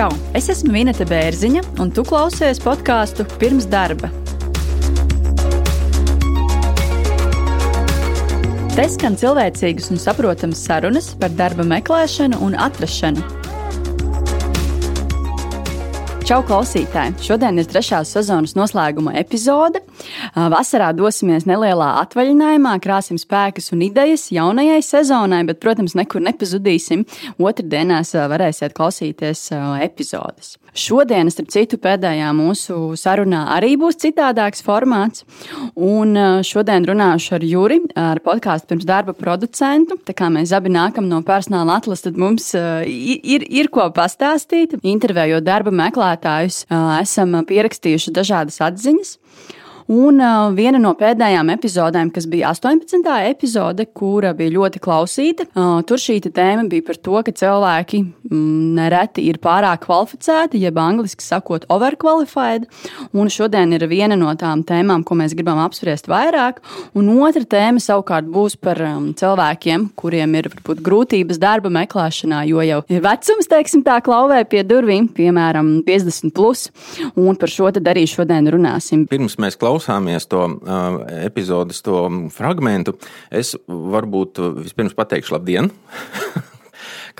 Čau! Es esmu Vineta Bērziņa, un tu klausies podkāstu pirms darba. Te skan cilvēcīgas un saprotamas sarunas par darba meklēšanu un atrašanu. Čau, klausītāji! Šodien ir trešās sezonas noslēguma epizode. Vasarā dosimies nelielā atvaļinājumā, krāsim spēkus un idejas jaunajai sezonai, bet, protams, nekur nepazudīsim. Otradienās varēsiet klausīties epizodes. Šodien, starp citu, pēdējā mūsu sarunā arī būs citādāks formāts. Un šodien runāšu ar Juri, ar podkāstu pirms darba producentu. Tā kā mēs abi nākam no personāla atlases, tad mums ir, ir ko pastāstīt. Intervējot darba meklētājus, esam pierakstījuši dažādas atziņas. Un uh, viena no pēdējām epizodēm, kas bija 18. epizode, kura bija ļoti klausīta, uh, tur šī tēma bija par to, ka cilvēki mm, nereti ir pārāk kvalificēti, jeb angļuiski sakot, overqualified. Un šodien ir viena no tām tēmām, ko mēs gribam apspriest vairāk. Un otra tēma savukārt būs par um, cilvēkiem, kuriem ir varbūt grūtības darba meklēšanā, jo jau ir vecums, teiksim, tā klauvē pie durvīm, piemēram, 50. Plus, un par šo tad arī šodien runāsim. Pirms mēs klausāmies klausāmies to uh, epizodes, to fragment, es varbūt vispirms pateikšu labdien!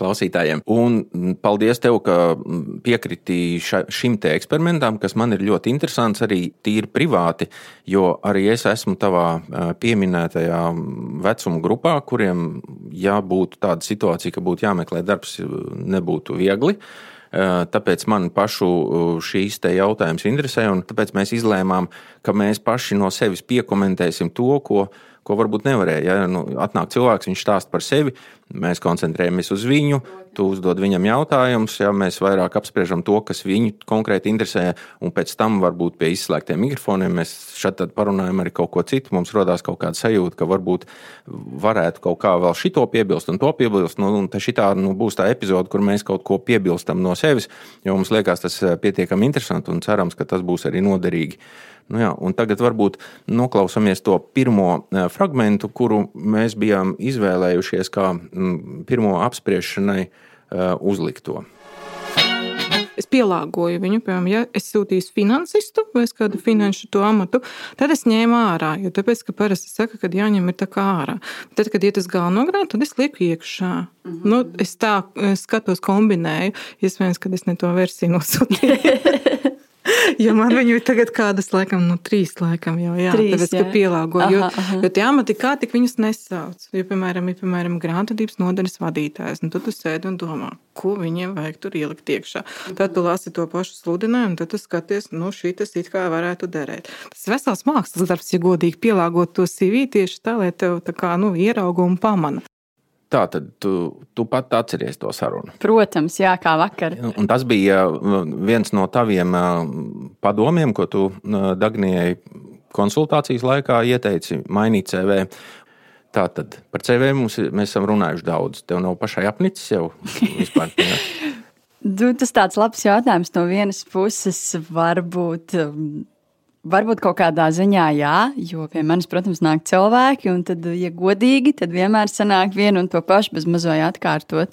klausītājiem. Un paldies tev, ka piekriti ša, šim te eksperimentam, kas man ir ļoti interesants arī tīri privāti, jo arī es esmu tavā pieminētajā vecuma grupā, kuriem, ja būtu tāda situācija, ka būtu jāmeklē darbs, nebūtu viegli. Tāpēc man pašu šīs jautājums interesē, un tāpēc mēs izlēmām, ka mēs paši no sevis piekomentēsim to, ko mēs ko varbūt nevarēja. Ja? Nu, atnāk cilvēks, viņš stāsta par sevi, mēs koncentrējamies uz viņu, tu uzdod viņam jautājumus, ja mēs vairāk apspriežam to, kas viņu konkrēti interesē, un pēc tam varbūt pie izslēgtiem mikrofoniem mēs šeit parunājam arī kaut ko citu. Mums radās kaut kāda sajūta, ka varbūt varētu kaut kā vēl šito piebilst un to piebilst. Nu, un šitā nu, būs tā epizode, kur mēs kaut ko piebilstam no sevis, jo mums liekas tas eh, pietiekami interesanti un cerams, ka tas būs arī noderīgi. Nu jā, tagad varbūt noklausāmies to pirmo eh, fragment, kuru mēs bijām izvēlējušies kā mm, pirmo apspriešanai eh, uzlikto. Es pielāgoju viņu, piemēram, ja es sūtīju finansistu vai kādu finanšu to amatu, tad es ņēmu ārā. Jo tāpēc, ka parasti saka, ka jāņem ir tā kā ārā. Tad, kad iet uz galvenogrādu, tad es lieku iekšā. Mm -hmm. nu, es tā skatos, kombinēju. Iespējams, ka es ne to versiju nosūtīju. jo man viņu ir tagad kādas, laikam, nu, trīs, laikam, jau jā, trīs, tāpēc, jā. ka pielāgo. Aha, jo, aha. jo tie amati kā tik viņus nesauc. Jo, piemēram, ir, piemēram, grāmatvedības nodaļas vadītājs, un tu, tu sēdi un domā, ko viņiem vajag tur ielikt iekšā. Tad tu lasi to pašu sludinājumu, un tad tu skaties, nu, šī tas it kā varētu derēt. Tas vesels mākslas darbs, ja godīgi pielāgot to CV tieši tā, lai tev tā kā, nu, ierauga un pamana. Tā tad tu, tu pat atceries to sarunu. Protams, jā, kā vakar. Un tas bija uh, viens no taviem uh, padomiem, ko tu uh, Dagnijai konsultācijas laikā ieteici mainīt CV. Tātad par CV mums, mēs esam runājuši daudz. Tev nav pašai apnicis jau vispār. Tas tāds labs jautājums no vienas puses varbūt um, Varbūt kaut kādā ziņā jā, jo pie manis, protams, nāk cilvēki, un tad, ja godīgi, tad vienmēr sanāk vienu un to pašu bez mazoja atkārtot.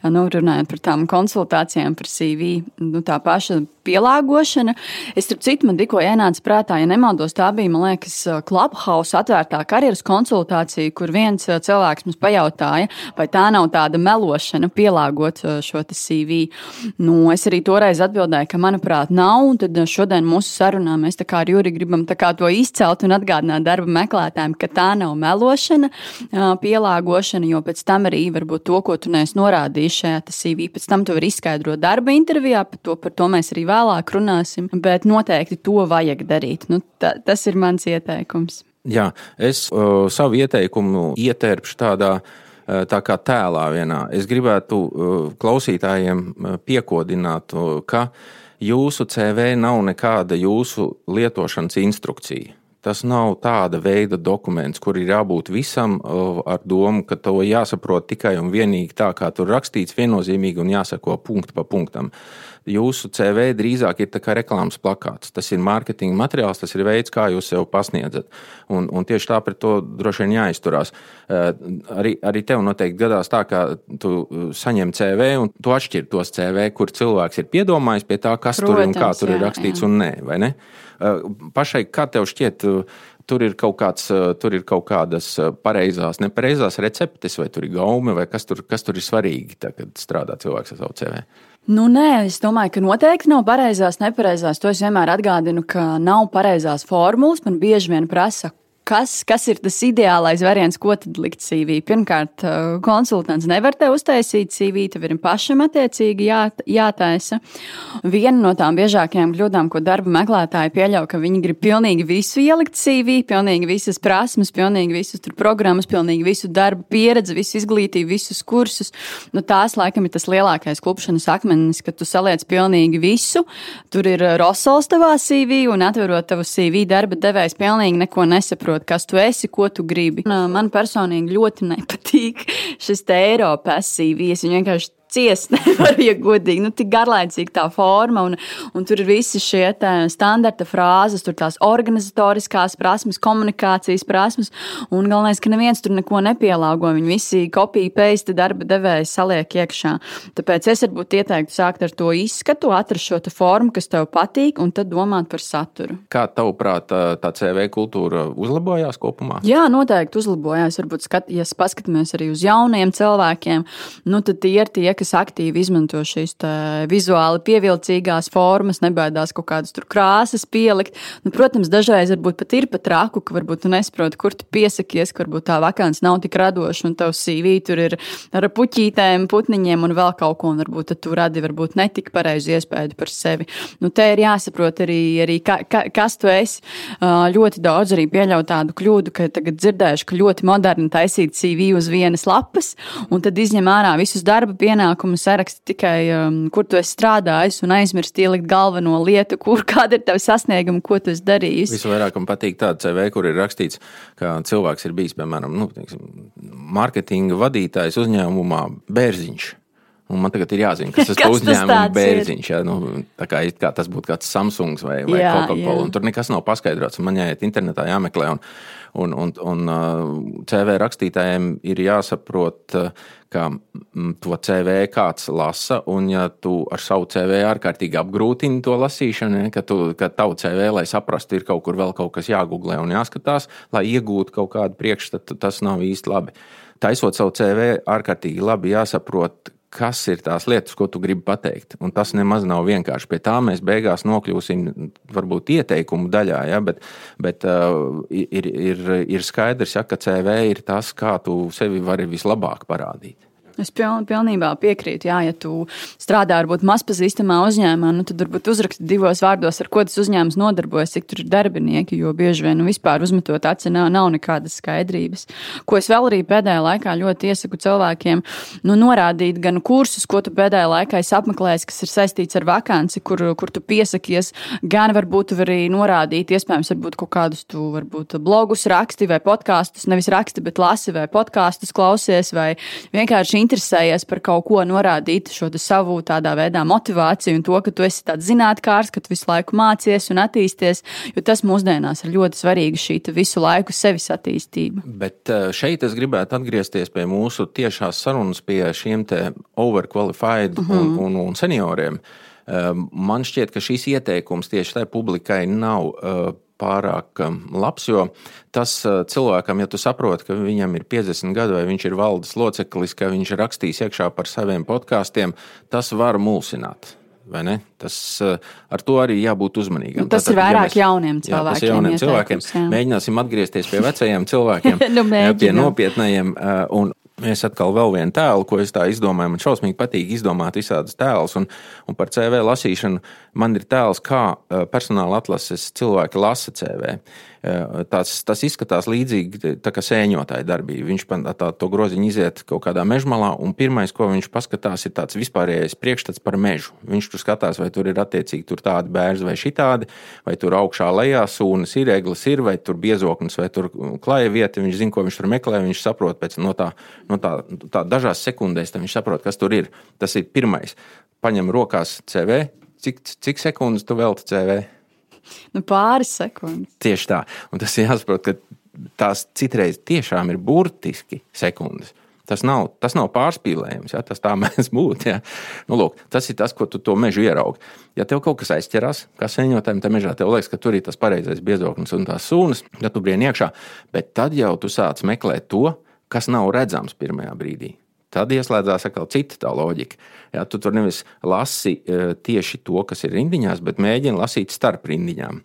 Nu, runājot par tām konsultācijām par CV, nu, tā paša pielāgošana. Es, starp citu, man tikko ienāca prātā, ja nemaldos, tā bija, man liekas, Clubhouse atvērtā karjeras konsultācija, kur viens uh, cilvēks mums pajautāja, vai tā nav tāda melošana, pielāgot uh, šo CV. Nu, es arī toreiz atbildēju, ka, manuprāt, nav, un tad uh, šodien mūsu sarunā mēs tā kā ar Juri gribam to izcelt un atgādināt darba meklētājiem, ka tā nav melošana, pielāgošana, jo pēc tam arī varbūt to, ko tu neesi norādījis šajā CV, pēc tam tu vari izskaidrot darba intervijā, par to, par to mēs arī vēlāk runāsim, bet noteikti to vajag darīt. Nu, ta, tas ir mans ieteikums. Jā, es uh, savu ieteikumu ietērpšu tādā tā kā tēlā vienā. Es gribētu klausītājiem piekodināt, ka jūsu CV nav nekāda jūsu lietošanas instrukcija. Tas nav tāda veida dokuments, kur ir jābūt visam ar domu, ka to jāsaprot tikai un vienīgi tā, kā tur rakstīts, viennozīmīgi un jāsako punktu pa punktam. Jūsu CV drīzāk ir kā reklāmas plakāts. Tas ir mārketinga materiāls, tas ir veids, kā jūs sev pasniedzat. Un, un tieši tā pret to droši vien jāizturās. Arī, arī tev noteikti gadās tā, ka tu saņem CV un tu atšķir tos CV, kur cilvēks ir piedomājis pie tā, kas Protams, tur un kā tur jā, ir rakstīts jā. un nē, vai ne? Pašai, kā tev šķiet, tur ir kaut, kāds, tur ir kaut kādas pareizās, nepareizās receptes, vai tur ir gaume, vai kas tur, kas tur ir svarīgi, tā, kad strādā cilvēks ar savu CV? Nu, nē, es domāju, ka noteikti nav pareizās, nepareizās. To es vienmēr atgādinu, ka nav pareizās formulas. Man bieži vien prasa, Kas, kas ir tas ideālais variants, ko tad likt CV? Pirmkārt, uh, konsultants nevar te uztaisīt CV, tev ir pašam attiecīgi jā, jātaisa. Viena no tām biežākajām kļūdām, ko darba meklētāji pieļauj, ka viņi grib pilnīgi visu ielikt CV, pilnīgi visas prasmes, pilnīgi visas programmas, pilnīgi visu darba pieredzi, visu izglītību, visus kursus. Nu, tās laikam ir tas lielākais klupšanas akmenis, ka tu saliec pilnīgi visu. Tur ir Rosols tavā CV un atverot tavu CV darba devējs pilnīgi neko nesaprot saprot, kas tu esi, ko tu gribi. Man personīgi ļoti nepatīk šis te Eiropas CV. Viņa vienkārši ciest nevar, ja godīgi. Nu, tik garlaicīga tā forma, un, un tur ir visi šie standarta frāzes, tur tās organizatoriskās prasmes, komunikācijas prasmes, un galvenais, ka neviens tur neko nepielāgo. Viņi visi kopija paste darba devēja saliek iekšā. Tāpēc es varbūt ieteiktu sākt ar to izskatu, atrast šo formu, kas tev patīk, un tad domāt par saturu. Kā tavuprāt, tā CV kultūra uzlabojās kopumā? Jā, noteikti uzlabojās. Varbūt, skat, ja paskatāmies arī uz jauniem cilvēkiem, nu, tad tie ir tie, kas aktīvi izmanto šīs vizuāli pievilcīgās formas, nebaidās kaut kādas krāsas pielikt. Nu, protams, dažreiz varbūt pat ir pat raku, ka varbūt tu nesaproti, kur tu piesakies, ka varbūt tā vakants nav tik radoša un tavs CV tur ir ar puķītēm, putniņiem un vēl kaut ko, un varbūt tu radi varbūt netik pareizi iespēju par sevi. Nu, te ir jāsaprot arī, arī ka, ka, kas tu esi. Ļoti daudz arī pieļauj tādu kļūdu, ka tagad dzirdējuši, ka ļoti moderni taisīt CV uz vienas lapas, un tad izņem ārā visus darba pienākumus pienākumu saraksti tikai, um, kur tu esi strādājis, un aizmirst ielikt galveno lietu, kur kāda ir tava sasnieguma, ko tu esi darījis. Visvairāk man patīk tāda CV, kur ir rakstīts, ka cilvēks ir bijis, piemēram, nu, teiksim, marketinga vadītājs uzņēmumā Bērziņš. Un man tagad ir jāzina, kas tas ir uzņēmuma bērziņš. Ja, nu, kā, kā tas būtu kāds Samsung vai, vai Coca-Cola. Tur nekas nav paskaidrots. Man jāiet internetā, jāmeklē. Un, un, un, un uh, CV rakstītājiem ir jāsaprot, uh, ka mm, to CV kāds lasa, un ja tu ar savu CV ārkārtīgi apgrūtini to lasīšanu, ka, tu, ka tavu CV, lai saprastu, ir kaut kur vēl kaut kas jāgooglē un jāskatās, lai iegūtu kaut kādu priekšstatu, tas nav īsti labi. Taisot savu CV, ārkārtīgi labi jāsaprot, kas ir tās lietas, ko tu gribi pateikt. Un tas nemaz nav vienkārši. Pie tā mēs beigās nokļūsim varbūt ieteikumu daļā, ja, bet, bet uh, ir, ir, ir skaidrs, ja, ka CV ir tas, kā tu sevi vari vislabāk parādīt. Es piln, pilnībā piekrītu. Jā, ja tu strādā varbūt mazpazīstamā uzņēmumā, nu, tad varbūt uzraksti divos vārdos, ar ko tas uzņēmums nodarbojas, cik tur ir darbinieki. Jo bieži vien nu, vispār uzmetot aci nav, nav nekādas skaidrības. Ko es vēl arī pēdējā laikā ļoti iesaku cilvēkiem, nu, norādīt gan kursus, ko tu pēdējā laikā esi apmeklējis, kas ir saistīts ar vakanci, kur, kur tu piesakies, gan varbūt arī norādīt, iespējams, varbūt kaut kādus tu varbūt blogus raksti vai podkāstus, nevis raksti, bet lasi vai podkāstus klausies vai vienkārši interesējies par kaut ko, norādīt šo savu tādā veidā motivāciju un to, ka tu esi tāds zinātnēkārs, ka tu visu laiku mācies un attīsties, jo tas mūsdienās ir ļoti svarīgi šī visu laiku sevis attīstība. Bet eh, šeit es gribētu atgriezties pie mūsu tiešās sarunas pie šiem overqualified mm -hmm. un, mhm. un, un senioriem. Eh, man šķiet, ka šīs ieteikums tieši tai publikai nav uh, pārāk um, labs. Jo tas uh, cilvēkam, ja tu saproti, ka viņam ir 50 gadi vai viņš ir valdes loceklis, ka viņš rakstīs iekšā par saviem podkāstiem, tas var mulsināt. Tas, uh, ar to arī jābūt uzmanīgam. Nu, tas Tātad, ir vairāk ja mēs, jauniem cilvēkiem. Jā, tas ir jauniem cilvēkiem. Jā. Mēģināsim atgriezties pie vecajiem cilvēkiem, nu, jā, pie nopietnējiem. Uh, un Es atkal vēl vienu tēlu, ko es tā izdomāju. Man šausmīgi patīk izdomāt visādus tēlus, un, un par CV lasīšanu man ir tēls, kā personāla atlases cilvēki lasa CV. Tas, tas izskatās līdzīgi kā sēņotāja darbība. Viņš tā, to groziņu iziet kaut kādā mežmalā, un pirmais, ko viņš paskatās, ir tāds vispārējais priekšstats par mežu. Viņš tur skatās, vai tur ir attiecīgi tur tādi bērni vai šitādi, vai tur augšā lejā sūnas ir, eglis ir, vai tur biezoklis, vai tur klaja vieta. Viņš zina, ko viņš tur meklē, viņš saprot pēc no tā, no tā, tā dažās sekundēs, viņš saprot, kas tur ir. Tas ir pirmais. Paņem rokās CV. Cik, cik sekundes tu veltīji CV? Nu, pāris sekundes. Tieši tā. Un tas jāsaprot, ka tās citreiz tiešām ir burtiski sekundes. Tas nav, tas nav pārspīlējums, ja? tas tā mēs būtu. Ja? Nu, lūk, tas ir tas, ko tu to mežu ieraugi. Ja tev kaut kas aizķerās, kā sēņotājiem, tad mežā tev liekas, ka tur ir tas pareizais biezoklis un tās sūnas, tad tu brien iekšā. Bet tad jau tu sāc meklēt to, kas nav redzams pirmajā brīdī. Tad ieslēdzās atkal cita tā loģika. Jā, tu tur nevis lasi e, tieši to, kas ir rindiņās, bet mēģini lasīt starp rindiņām.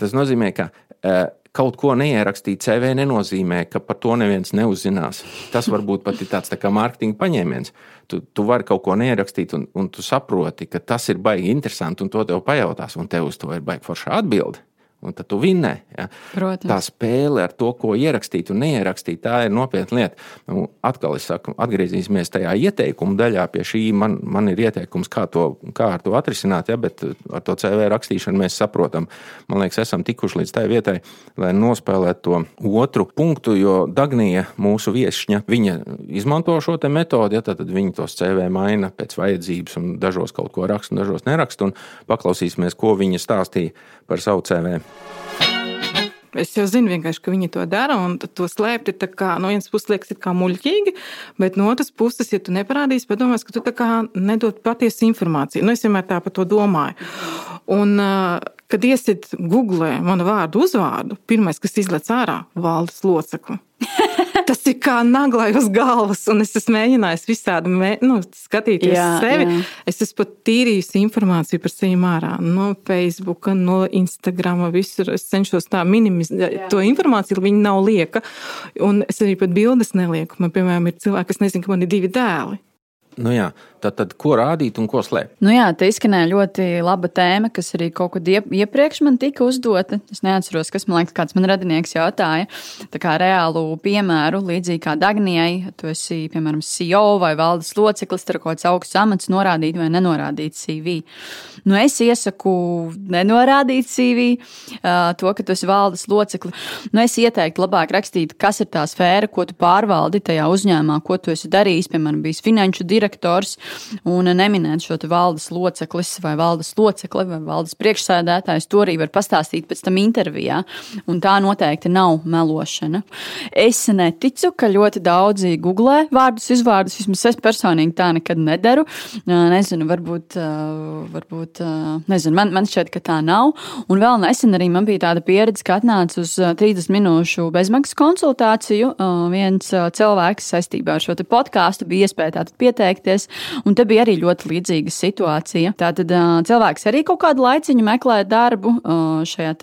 Tas nozīmē, ka e, kaut ko neierakstīt CV nenozīmē, ka par to neviens neuzzinās. Tas varbūt pat ir tāds tā kā mārketinga paņēmiens. Tu, tu vari kaut ko neierakstīt, un, un tu saproti, ka tas ir baigi interesanti, un to tev pajautās, un tev uz to ir baigi forša atbildi un tad tu vinnē. Ja? Protams. Tā spēle ar to, ko ierakstīt un neierakstīt, tā ir nopietna lieta. Nu, atkal es saku, atgriezīsimies tajā ieteikuma daļā. Pie šī man, man ir ieteikums, kā, to, kā ar to atrisināt, ja? bet ar to CV rakstīšanu mēs saprotam. Man liekas, esam tikuši līdz tai vietai, lai nospēlētu to otru punktu, jo Dagnija, mūsu viesšņa, viņa izmanto šo metodi, ja? tad viņa tos CV maina pēc vajadzības un dažos kaut ko raksta, un dažos neraksta. Paklausīsimies, ko viņa stāstīja par savu CV. Es jau zinu, ka viņi to dara, un to slēpt ir kā, no vienas puses liekas, kā muļķīgi, bet no otras puses, ja tu neparādīsi, padomās, ka tu nedod patiesu informāciju. Nu, es vienmēr tā par to domāju. Un, kad iesit Google manu vārdu uzvārdu, pirmais, kas izlaiž ārā, valdes locekli. tas ir kā naglai uz galvas, un es esmu mēģinājis visādi mē, nu, skatīties jā, sevi. Jā. Es esmu pat tīrījis informāciju par sevi ārā, no Facebook, no Instagram, visur. Es cenšos tā minimizēt to informāciju, viņi nav lieka. Un es arī pat bildes nelieku. Man, piemēram, ir cilvēki, kas nezina, ka man ir divi dēli. Nu jā, tad, tad ko rādīt un ko slēpt? Nu jā, te izskanēja ļoti laba tēma, kas arī kaut kad iepriekš man tika uzdota. Es neatceros, kas man liekas, kāds man radinieks jautāja. Tā kā reālu piemēru, līdzīgi kā Dagnijai, tu esi, piemēram, CEO vai valdes loceklis, tur kaut kāds augsts amats norādīt vai nenorādīt CV. Nu, es iesaku nenorādīt CV, to, ka tu esi valdes locekli. Nu, es ieteiktu labāk rakstīt, kas ir tā sfēra, ko tu pārvaldi tajā uzņēmumā, ko tu esi darījis, piemēram, bijis finanšu direktors un neminēt šo valdes loceklis vai valdes locekli vai valdes priekšsēdētājs. To arī var pastāstīt pēc tam intervijā, un tā noteikti nav melošana. Es neticu, ka ļoti daudzi googlē vārdus, izvārdus. Vismaz es personīgi tā nekad nedaru. Nezinu, varbūt, varbūt nezinu, man, man šķiet, ka tā nav. Un vēl nesen arī man bija tāda pieredze, ka atnāca uz 30 minūšu bezmaksas konsultāciju. Viens cilvēks saistībā ar šo podkāstu bija iespēja pieteikt pieteikties. Un te bija arī ļoti līdzīga situācija. Tātad cilvēks arī kaut kādu laiciņu meklē darbu. Šajā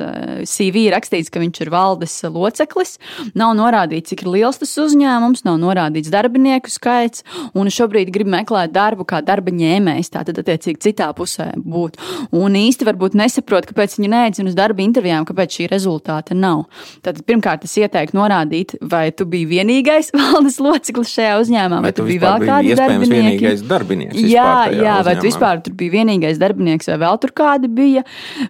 CV rakstīts, ka viņš ir valdes loceklis. Nav norādīts, cik liels tas uzņēmums, nav norādīts darbinieku skaits. Un šobrīd grib meklēt darbu kā darba ņēmējs. Tātad, attiecīgi, citā pusē būt. Un īsti varbūt nesaprot, kāpēc viņi neaicina uz darba intervijām, kāpēc šī rezultāta nav. Tātad, pirmkārt, es ieteiktu norādīt, vai tu biji vienīgais valdes loceklis šajā uzņēmumā, vai, vai tu biji vēl kādi darbinieki vienīgais darbinieks. Jā, jā vai tu vispār tur biji vienīgais darbinieks, vai vēl tur kādi bija.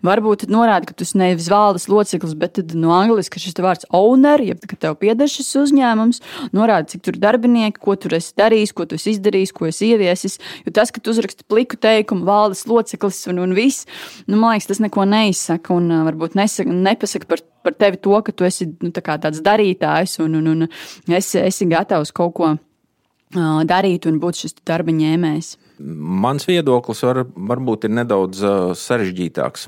Varbūt norāda, ka tu nevis valdes loceklis, bet no angliski šis vārds owner, jeb ka tev pieder šis uzņēmums, norāda, cik tur darbinieki, ko tur esi darījis, ko tu esi izdarījis, ko esi ieviesis. Jo tas, ka tu uzraksti pliku teikumu, valdes loceklis un, un viss, nu, man liekas, tas neko neizsaka un varbūt nesaka, nepasaka par par tevi to, ka tu esi nu, tā tāds darītājs un, un, un esi, esi gatavs kaut ko darīt un būt šis darba ņēmējs? Mans viedoklis var, varbūt ir nedaudz sarežģītāks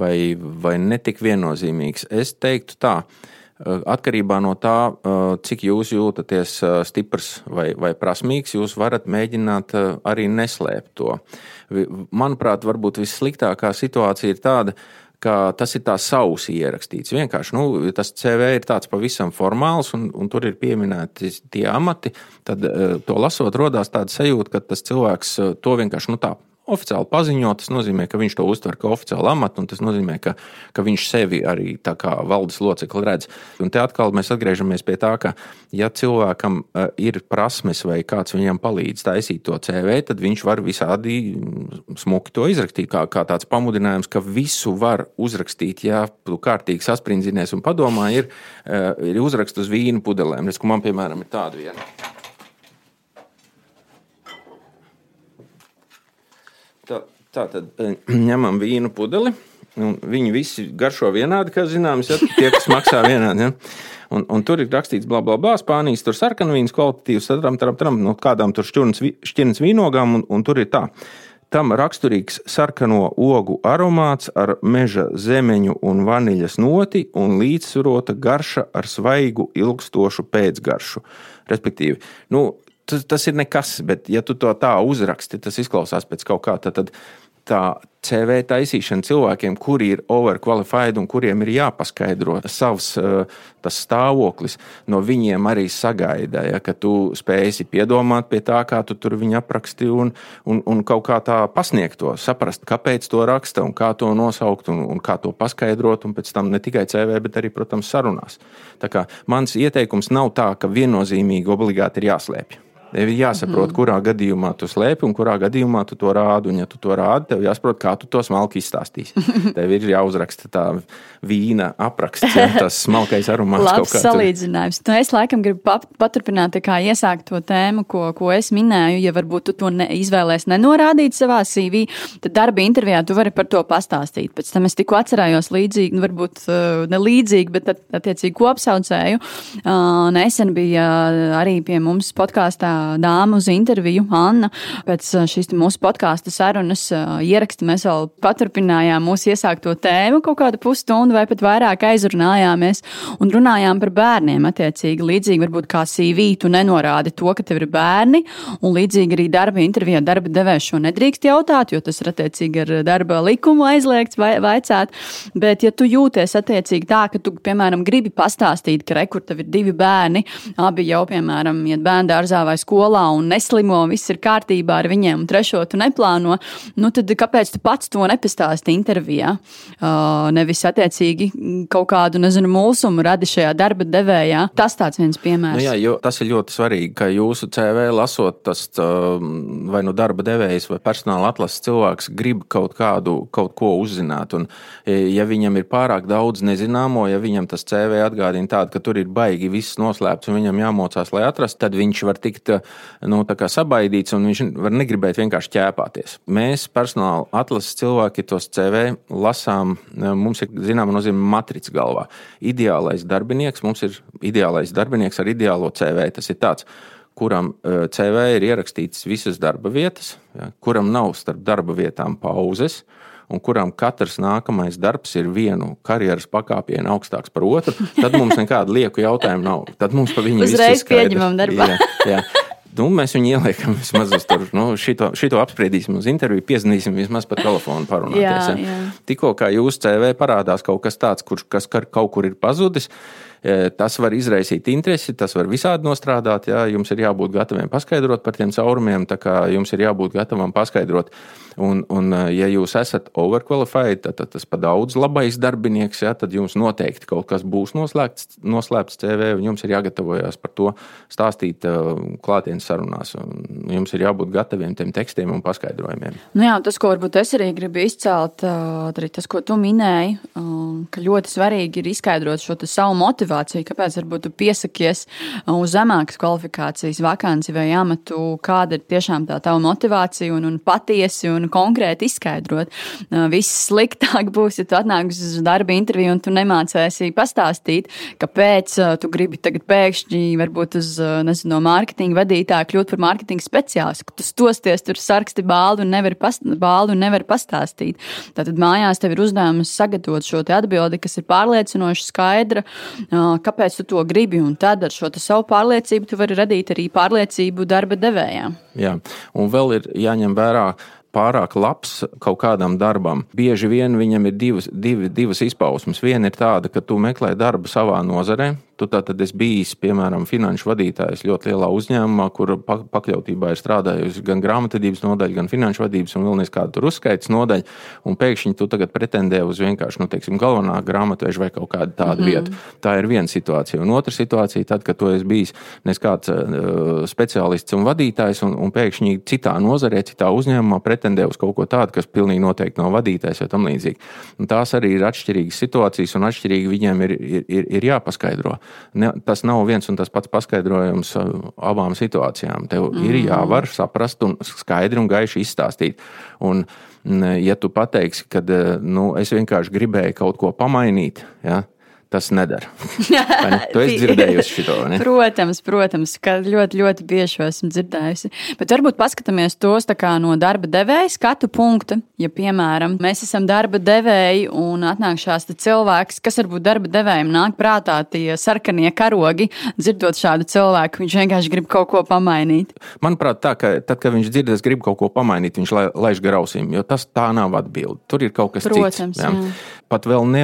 vai, vai netik viennozīmīgs. Es teiktu tā. Atkarībā no tā, cik jūs jūtaties stiprs vai, vai prasmīgs, jūs varat mēģināt arī neslēpt to. Manuprāt, varbūt vissliktākā situācija ir tāda, ka tas ir tā sausi ierakstīts. Vienkārši nu, tas CV ir tāds pavisam formāls, un, un tur ir pieminēti tie amati. Tad to lasot, radās tāda sajūta, ka tas cilvēks to vienkārši nu, tā oficiāli paziņot. Tas nozīmē, ka viņš to uztver kā oficiālu amatu, un tas nozīmē, ka, ka viņš sevi arī tā kā valdes locekli redz. Un te atkal mēs atgriežamies pie tā, ka, ja cilvēkam uh, ir prasmes vai kāds viņam palīdz taisīt to CV, tad viņš var visādi smuki to izrakstīt. Kā, kā tāds pamudinājums, ka visu var uzrakstīt, ja tu kārtīgi sasprindzinies un padomā, ir, uh, ir uzraksts uz vīnu pudelēm. Redz, man, piemēram, ir tāda viena. Tā, tad eh, ņemam vīnu pudeli. Viņi visi garšo vienādi, kā zināms, ja, tie, kas maksā vienādi. Ja. Un, un tur ir rakstīts, bla, bla, bla, Spānijas tur sarkanvīns kvalitatīvs, tram, tram, tram, no kādām tur šķirnes vīnogām, un, un tur ir tā. Tam raksturīgs sarkano ogu aromāts ar meža zemeņu un vaniļas noti un līdzsvarota garša ar svaigu, ilgstošu pēcgaršu. Respektīvi, nu, tas, tas ir nekas, bet ja tu to tā uzraksti, tas izklausās pēc kaut kā tāda. Tā CV taisīšana cilvēkiem, kuri ir overqualified un kuriem ir jāpaskaidro savs eh, stāvoklis, no viņiem arī sagaida, ja, ka tu spēsi piedomāt pie tā, kā tu tur viņu apraksti un, un, un kaut kā tā pasniegt to, saprast, kāpēc to raksta un kā to nosaukt un, un kā to paskaidrot, un pēc tam ne tikai CV, bet arī, protams, sarunās. Tā kā mans ieteikums nav tā, ka viennozīmīgi obligāti ir jāslēpj. Tev ir jāsaprot, mm. kurā gadījumā tu slēpi un kurā gadījumā tu to rādi. Un, ja tu to rādi, tev jāsaprot, kā tu to smalki izstāstīsi. tev ir jāuzraksta tā vīna apraksts, ja, tas smalkais aromāts. Labs salīdzinājums. Nu, es laikam gribu paturpināt, kā iesākt to tēmu, ko, ko es minēju. Ja varbūt tu to ne, izvēlēsies nenorādīt savā CV, tad darba intervijā tu vari par to pastāstīt. Pēc tam es tikko atcerējos līdzīgi, nu, varbūt uh, ne līdzīgi, bet attiecīgi kopsaucēju. Uh, nesen bija arī pie mums podkāstā dāma uz interviju, Anna. Pēc uh, šīs mūsu podkāstu sarunas uh, ieraksta mēs vēl paturpinājām mūsu iesākto tēmu kaut kādu pusstundu vai pat vairāk aizrunājāmies un runājām par bērniem. Attiecīgi, līdzīgi varbūt kā CV, tu nenorādi to, ka tev ir bērni, un līdzīgi arī darba intervijā darba devējs šo nedrīkst jautāt, jo tas ir attiecīgi ar darba likumu aizliegts vai vaicāt. Bet, ja tu jūties attiecīgi tā, ka tu, piemēram, gribi pastāstīt, ka rekur tev ir divi bērni, abi jau, piemēram, iet bērnu dārzā vai skolā, un neslimo, viss ir kārtībā ar viņiem, un trešo tu neplāno, nu tad kāpēc tu pats to nepastāsti intervijā? Uh, nevis attiecīgi kaut kādu, nezinu, mulsumu radi šajā darba devējā. Tas tāds viens piemērs. Nu jā, jo tas ir ļoti svarīgi, ka jūsu CV lasot, tas vai nu darba devējs vai personāla atlases cilvēks grib kaut kādu, kaut ko uzzināt. Un, ja viņam ir pārāk daudz nezināmo, ja viņam tas CV atgādina tādu, ka tur ir baigi viss noslēpts un viņam jāmocās, lai atrastu, tad viņš var tikt nu, sabaidīts, un viņš var negribēt vienkārši ķēpāties. Mēs, personāla atlases cilvēki, tos CV lasām, mums ir zināma nozīme matrica galvā. Ideālais darbinieks, mums ir ideālais darbinieks ar ideālo CV. Tas ir tāds, kuram e, CV ir ierakstītas visas darba vietas, ja, kuram nav starp darba vietām pauzes, un kuram katrs nākamais darbs ir vienu karjeras pakāpienu augstāks par otru, tad mums nekāda lieku jautājumu nav. Tad mums pa viņu uzreiz pieņemam darbā. Jā, jā. Nu, mēs viņu ieliekam vismaz uz tur. Nu, šito, šito apspriedīsim uz interviju, piezvanīsim vismaz pa telefonu parunāties. Jā. Tikko kā jūsu CV parādās kaut kas tāds, kurš kas kaut kur ir pazudis, e, tas var izraisīt interesi, tas var visādi nostrādāt. Jā, jums ir jābūt gataviem paskaidrot par tiem caurumiem, tā kā jums ir jābūt gatavam paskaidrot Un, un eh, ja jūs esat overqualified, tad, tad tas pa daudz labais darbinieks, ja, tad jums noteikti kaut kas būs noslēgts, noslēpts CV, un jums ir jāgatavojas par to stāstīt eh, klātienes sarunās. Jums ir jābūt gataviem tiem tekstiem un paskaidrojumiem. Nu jā, tas, ko varbūt es arī gribu izcelt, arī tas, ko tu minēji, ka ļoti svarīgi ir izskaidrot šo savu motivāciju, kāpēc varbūt tu piesakies uz zemākas kvalifikācijas vakanci vai amatu, kāda ir tiešām tā tava motivācija un, un patiesi. Un konkrēti izskaidrot. Viss sliktāk būs, ja tu atnāc uz darba interviju un tu nemācēsi pastāstīt, kāpēc tu gribi tagad pēkšņi, varbūt uz nezinu, no mārketinga vadītāja kļūt par mārketinga speciālistu. Tu stosties tur sarksti bālu un nevari, past, bālu un nevari pastāstīt. Tātad mājās tev ir uzdevums sagatavot šo atbildi, kas ir pārliecinoši skaidra, kāpēc tu to gribi. Un tad ar šo savu pārliecību tu vari radīt arī pārliecību darba devējām. Jā, un vēl ir jāņem vērā pārāk labs kaut kādam darbam, bieži vien viņam ir divas, divi, divas izpausmes. Viena ir tāda, ka tu meklē darbu savā nozarē, Tu tātad esi bijis, piemēram, finanšu vadītājs ļoti lielā uzņēmumā, kur pakļautībā ir strādājusi gan grāmatvedības nodaļa, gan finanšu vadības un vēl nezināda tur uzskaitas nodaļa. Un pēkšņi tu tagad pretendē uz vienkārši, nu, teiksim, galvenā grāmatveža vai kaut kādu tādu mm -hmm. vietu. Tā ir viena situācija. Un otra situācija, tad, kad tu esi bijis nes kāds uh, speciālists un vadītājs, un, un pēkšņi citā nozarē, citā uzņēmumā pretendē uz kaut ko tādu, kas pilnīgi noteikti nav vadītājs vai tam līdzīgi. Un tās arī ir atšķirīgas situācijas, un atšķirīgi viņiem ir, ir, ir, ir jāpaskaidro ne, tas nav viens un tas pats paskaidrojums uh, abām situācijām. Tev mm. ir jāvar saprast un skaidri un gaiši izstāstīt. Un, ja tu pateiksi, ka uh, nu, es vienkārši gribēju kaut ko pamainīt, ja, tas nedara. Ne? Tu esi dzirdējusi šo? protams, protams, ka ļoti, ļoti bieži esmu dzirdējusi. Bet varbūt paskatāmies tos no darba devēja skatu punkta. Ja, piemēram, mēs esam darba devēji un atnāk šāds cilvēks, kas varbūt darba devējiem nāk prātā tie sarkanie karogi, dzirdot šādu cilvēku, viņš vienkārši grib kaut ko pamainīt. Manuprāt, tā, ka tad, kad viņš dzird, es gribu kaut ko pamainīt, viņš laiž garausim, jo tas tā nav atbilde. Tur ir kaut kas Protams, cits. Jā. Jā pat vēl ne,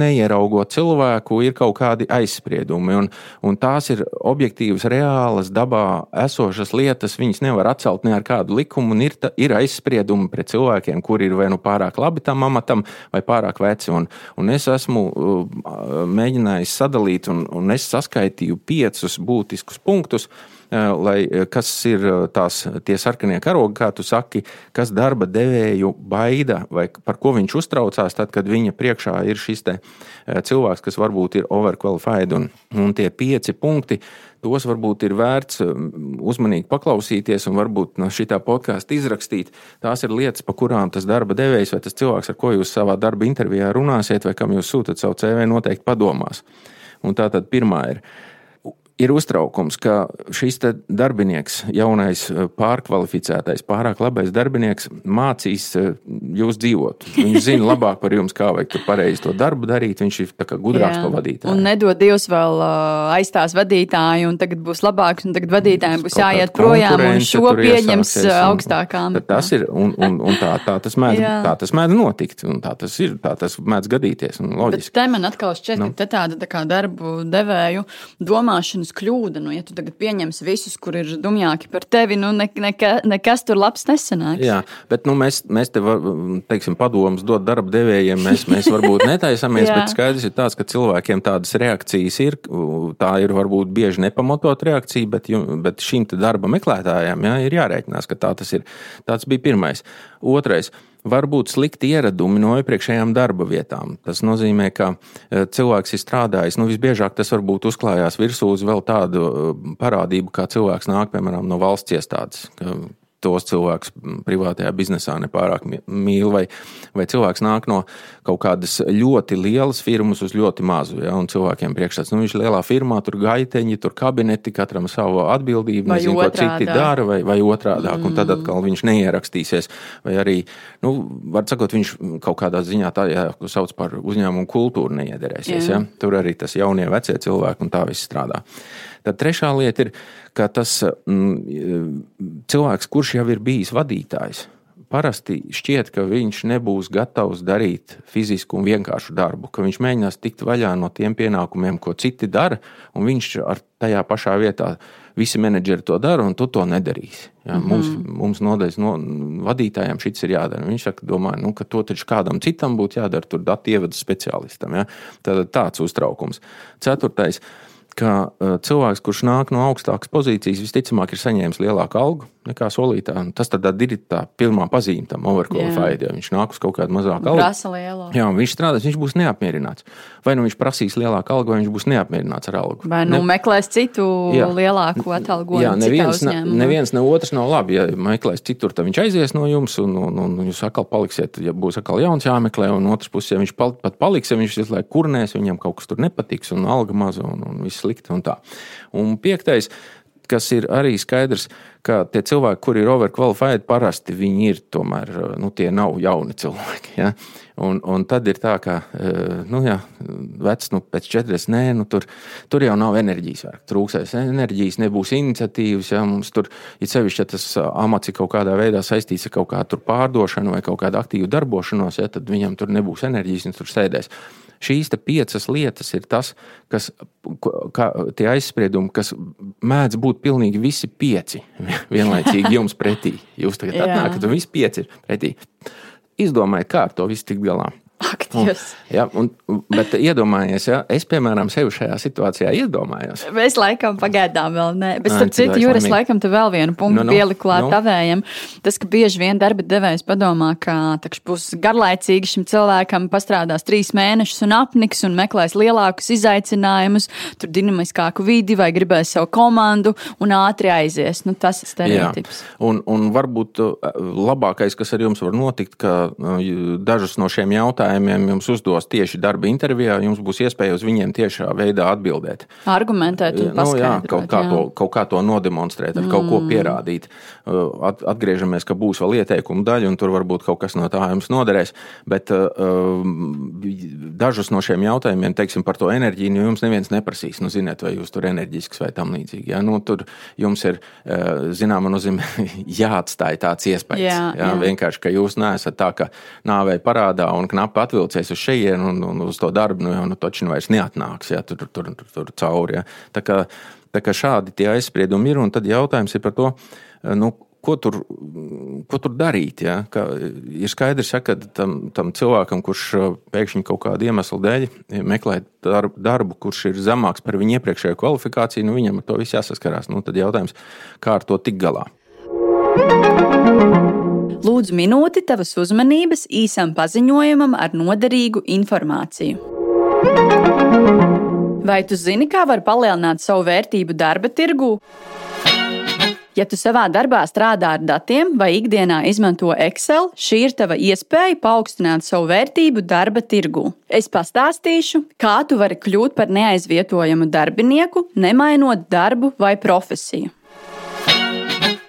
neieraugot cilvēku, ir kaut kādi aizspriedumi. Un, un tās ir objektīvas, reālas, dabā esošas lietas. Viņas nevar atcelt ne ar kādu likumu. Ir, ta, ir aizspriedumi pret cilvēkiem, kuri ir vai nu pārāk labi tam amatam, vai pārāk veci. Un, un es esmu uh, mēģinājis sadalīt, un, un es saskaitīju piecus būtiskus punktus lai, kas ir tās tie sarkanie karogi, kā tu saki, kas darba devēju baida vai par ko viņš uztraucās, tad, kad viņa priekšā ir šis cilvēks, kas varbūt ir overqualified. Un, un tie pieci punkti, tos varbūt ir vērts uzmanīgi paklausīties un varbūt no šī podkāsta izrakstīt. Tās ir lietas, par kurām tas darba devējs vai tas cilvēks, ar ko jūs savā darba intervijā runāsiet, vai kam jūs sūtat savu CV, noteikti padomās. Un tā tad pirmā ir ir uztraukums, ka šis darbinieks, jaunais, eh, pārkvalificētais, pārāk labais darbinieks, mācīs eh, jūs dzīvot. Viņš zina labāk par jums, kā vajag pareizi to darbu darīt. Viņš ir gudrāks par vadītāju. Un nedod Dievs vēl uh, aizstās vadītāju, un tagad būs labāks, un tagad vadītājiem būs jāiet projām, un šo pieņems augstākā amatā. Tas ir, un, un, un tā, tā tas mēdz, tā tas mēdz notikt, un tā tas ir, tā tas mēdz gadīties. Te man atkal šķiet, nu. ka tāda tā kā darbu devēju domāšanas kļūda. Nu, ja tu tagad pieņemsi visus, kur ir dumjāki par tevi, nu, ne, neka, nekas tur labs nesanāks. Jā, bet nu, mēs, mēs te teiksim, padomus dot darba devējiem. Mēs, mēs varbūt netaisamies, bet skaidrs ir tāds, ka cilvēkiem tādas reakcijas ir. Tā ir varbūt bieži nepamatot reakcija, bet, bet šīm darba meklētājiem jā, ir jārēķinās, ka tā tas ir. Tāds bija pirmais. Otrais var būt slikti ieradumi no iepriekšējām darba vietām. Tas nozīmē, ka e, cilvēks ir strādājis, nu visbiežāk tas varbūt uzklājās virsū uz vēl tādu e, parādību, kā cilvēks nāk, piemēram, no valsts iestādes tos cilvēkus privātajā biznesā nepārāk mīl, vai, vai cilvēks nāk no kaut kādas ļoti lielas firmas uz ļoti mazu. Ja, un cilvēkiem priekšstats, nu, viņš ir lielā firmā, tur gaiteņi, tur kabineti, katram savu atbildību, vai nezinu, ko citi dara, vai, vai otrādāk, mm. un tad atkal viņš neierakstīsies. Vai arī, nu, var sakot, viņš kaut kādā ziņā tā, ko sauc par uzņēmumu kultūru neiederēsies. Ja. Tur arī tas jaunie vecie cilvēki un tā viss strādā. Tad trešā lieta ir, ka tas mm, cilvēks, kurš jau ir bijis vadītājs, parasti šķiet, ka viņš nebūs gatavs darīt fizisku un vienkāršu darbu, ka viņš mēģinās tikt vaļā no tiem pienākumiem, ko citi dara, un viņš ar tajā pašā vietā. Visi menedžeri to dara, un tu to nedarīsi. Ja, mm -hmm. Mums, mums nodeļas no, vadītājiem šis ir jādara. Viņš saka, domā, nu, ka to taču kādam citam būtu jādara, tur datu ievadu speciālistam. Ja. Tad tāds uztraukums. Ceturtais ka uh, cilvēks, kurš nāk no augstākas pozīcijas, visticamāk ir saņēmis lielāku algu nekā solītā. Tas tad ir tā pirmā pazīme tam overqualified. Ja viņš nāk uz kaut kādu mazāku algu. Jā, viņš strādās, viņš būs neapmierināts. Vai nu viņš prasīs lielāku algu, vai viņš būs neapmierināts ar algu. Vai nu ne... meklēs citu jā. lielāku atalgojumu. Jā, neviens, ne, neviens ne otrs nav labi. Ja meklēs citur, tad viņš aizies no jums, un, un, un jūs atkal paliksiet, ja būs atkal jauns jāmeklē, un otrs puses, ja viņš pal, pat paliks, ja viņš visu laiku kurnēs, viņam kaut kas tur nepatiks, un alga maza, un, un viss slikti un tā. Un piektais kas ir arī skaidrs, ka tie cilvēki, kuri ir overqualified, parasti viņi ir tomēr, nu, tie nav jauni cilvēki. Ja? Un, un tad ir tā, ka, nu, jā, vecs, nu, pēc 40, nē, nu, tur, tur jau nav enerģijas vērk. Trūksēs enerģijas, nebūs iniciatīvas. Ja? Mums tur ir sevišķi, ja tas amats ir kaut kādā veidā saistīts ar kaut kādu pārdošanu vai kaut kādu aktīvu darbošanos, ja? tad viņam tur nebūs enerģijas, viņš tur sēdēs. Šīs piecas lietas ir tas, kas, kā, tie aizspriedumi, kas mēdz būt pilnīgi visi pieci vienlaicīgi jums pretī. Jūs tagad atnākat, un visi pieci ir pretī. Izdomājiet, kā ar to visu tikt galā. Aktīvs. Ja, un, bet iedomājieties, ja es, piemēram, sevi šajā situācijā iedomājos. Es laikam pagaidām vēl ne. Bet, starp citu, Jūras, laikam, te vēl vienu punktu nu, nu, pieliku klāt nu. tavējiem. Tas, ka bieži vien darba devējs padomā, ka takš būs garlaicīgi šim cilvēkam pastrādās trīs mēnešus un apniks un meklēs lielākus izaicinājumus, tur dinamiskāku vidi vai gribēs savu komandu un ātri aizies. Nu, tas ir stereotips. Jā. Un, un varbūt uh, labākais, kas ar jums var notikt, ka uh, dažus no šiem jautājumiem jautājumiem jums uzdos tieši darba intervijā, jums būs iespēja uz viņiem tiešā veidā atbildēt. Argumentēt, nu, jā, kaut, kā jā. To, kaut kā to nodemonstrēt, ar mm. kaut ko mm. pierādīt. At, atgriežamies, ka būs vēl ieteikuma daļa, un tur varbūt kaut kas no tā jums noderēs. Bet uh, dažus no šiem jautājumiem, teiksim, par to enerģiju, nu, jums neviens neprasīs. Nu, ziniet, vai jūs tur enerģisks vai tam līdzīgi. Ja? Nu, tur jums ir, zināmā nozīmē, jāatstāj tāds iespējas. Jā, jā. Jā, vienkārši, ka jūs neesat tā, ka nāvei parādā un knapi atvilcies uz šejienu un, un uz to darbu, nu jau nu, taču vairs neatnāks ja, tur, tur, tur, tur cauri. Ja. Tā, kā, tā kā šādi tie aizspriedumi ir, un tad jautājums ir par to, nu, ko tur, ko tur darīt. Ja? Ka ir skaidrs, ja, ka tam, tam cilvēkam, kurš pēkšņi kaut kāda iemesla dēļ meklē darbu, darbu, kurš ir zemāks par viņa iepriekšējo kvalifikāciju, nu, viņam ar to viss jāsaskarās. Nu, tad jautājums, kā ar to tikt galā? Lūdzu, minūti tavas uzmanības īsam paziņojumam ar noderīgu informāciju. Vai tu zini, kā var palielināt savu vērtību darba tirgū? Ja tu savā darbā strādā ar datiem vai ikdienā izmanto Excel, šī ir tava iespēja paaugstināt savu vērtību darba tirgū. Es pastāstīšu, kā tu vari kļūt par neaizvietojamu darbinieku, nemainot darbu vai profesiju.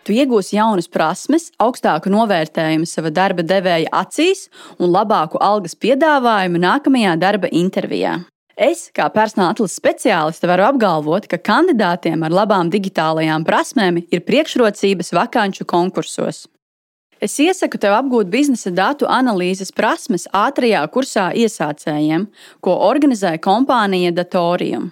Tu iegūsi jaunas prasmes, augstāku novērtējumu sava darba devēja acīs un labāku algas piedāvājumu nākamajā darba intervijā. Es, kā personāla atlases speciāliste, varu apgalvot, ka kandidātiem ar labām digitālajām prasmēm ir priekšrocības vakanču konkursos. Es iesaku tev apgūt biznesa datu analīzes prasmes ātrajā kursā iesācējiem, ko organizē kompānija Datorium.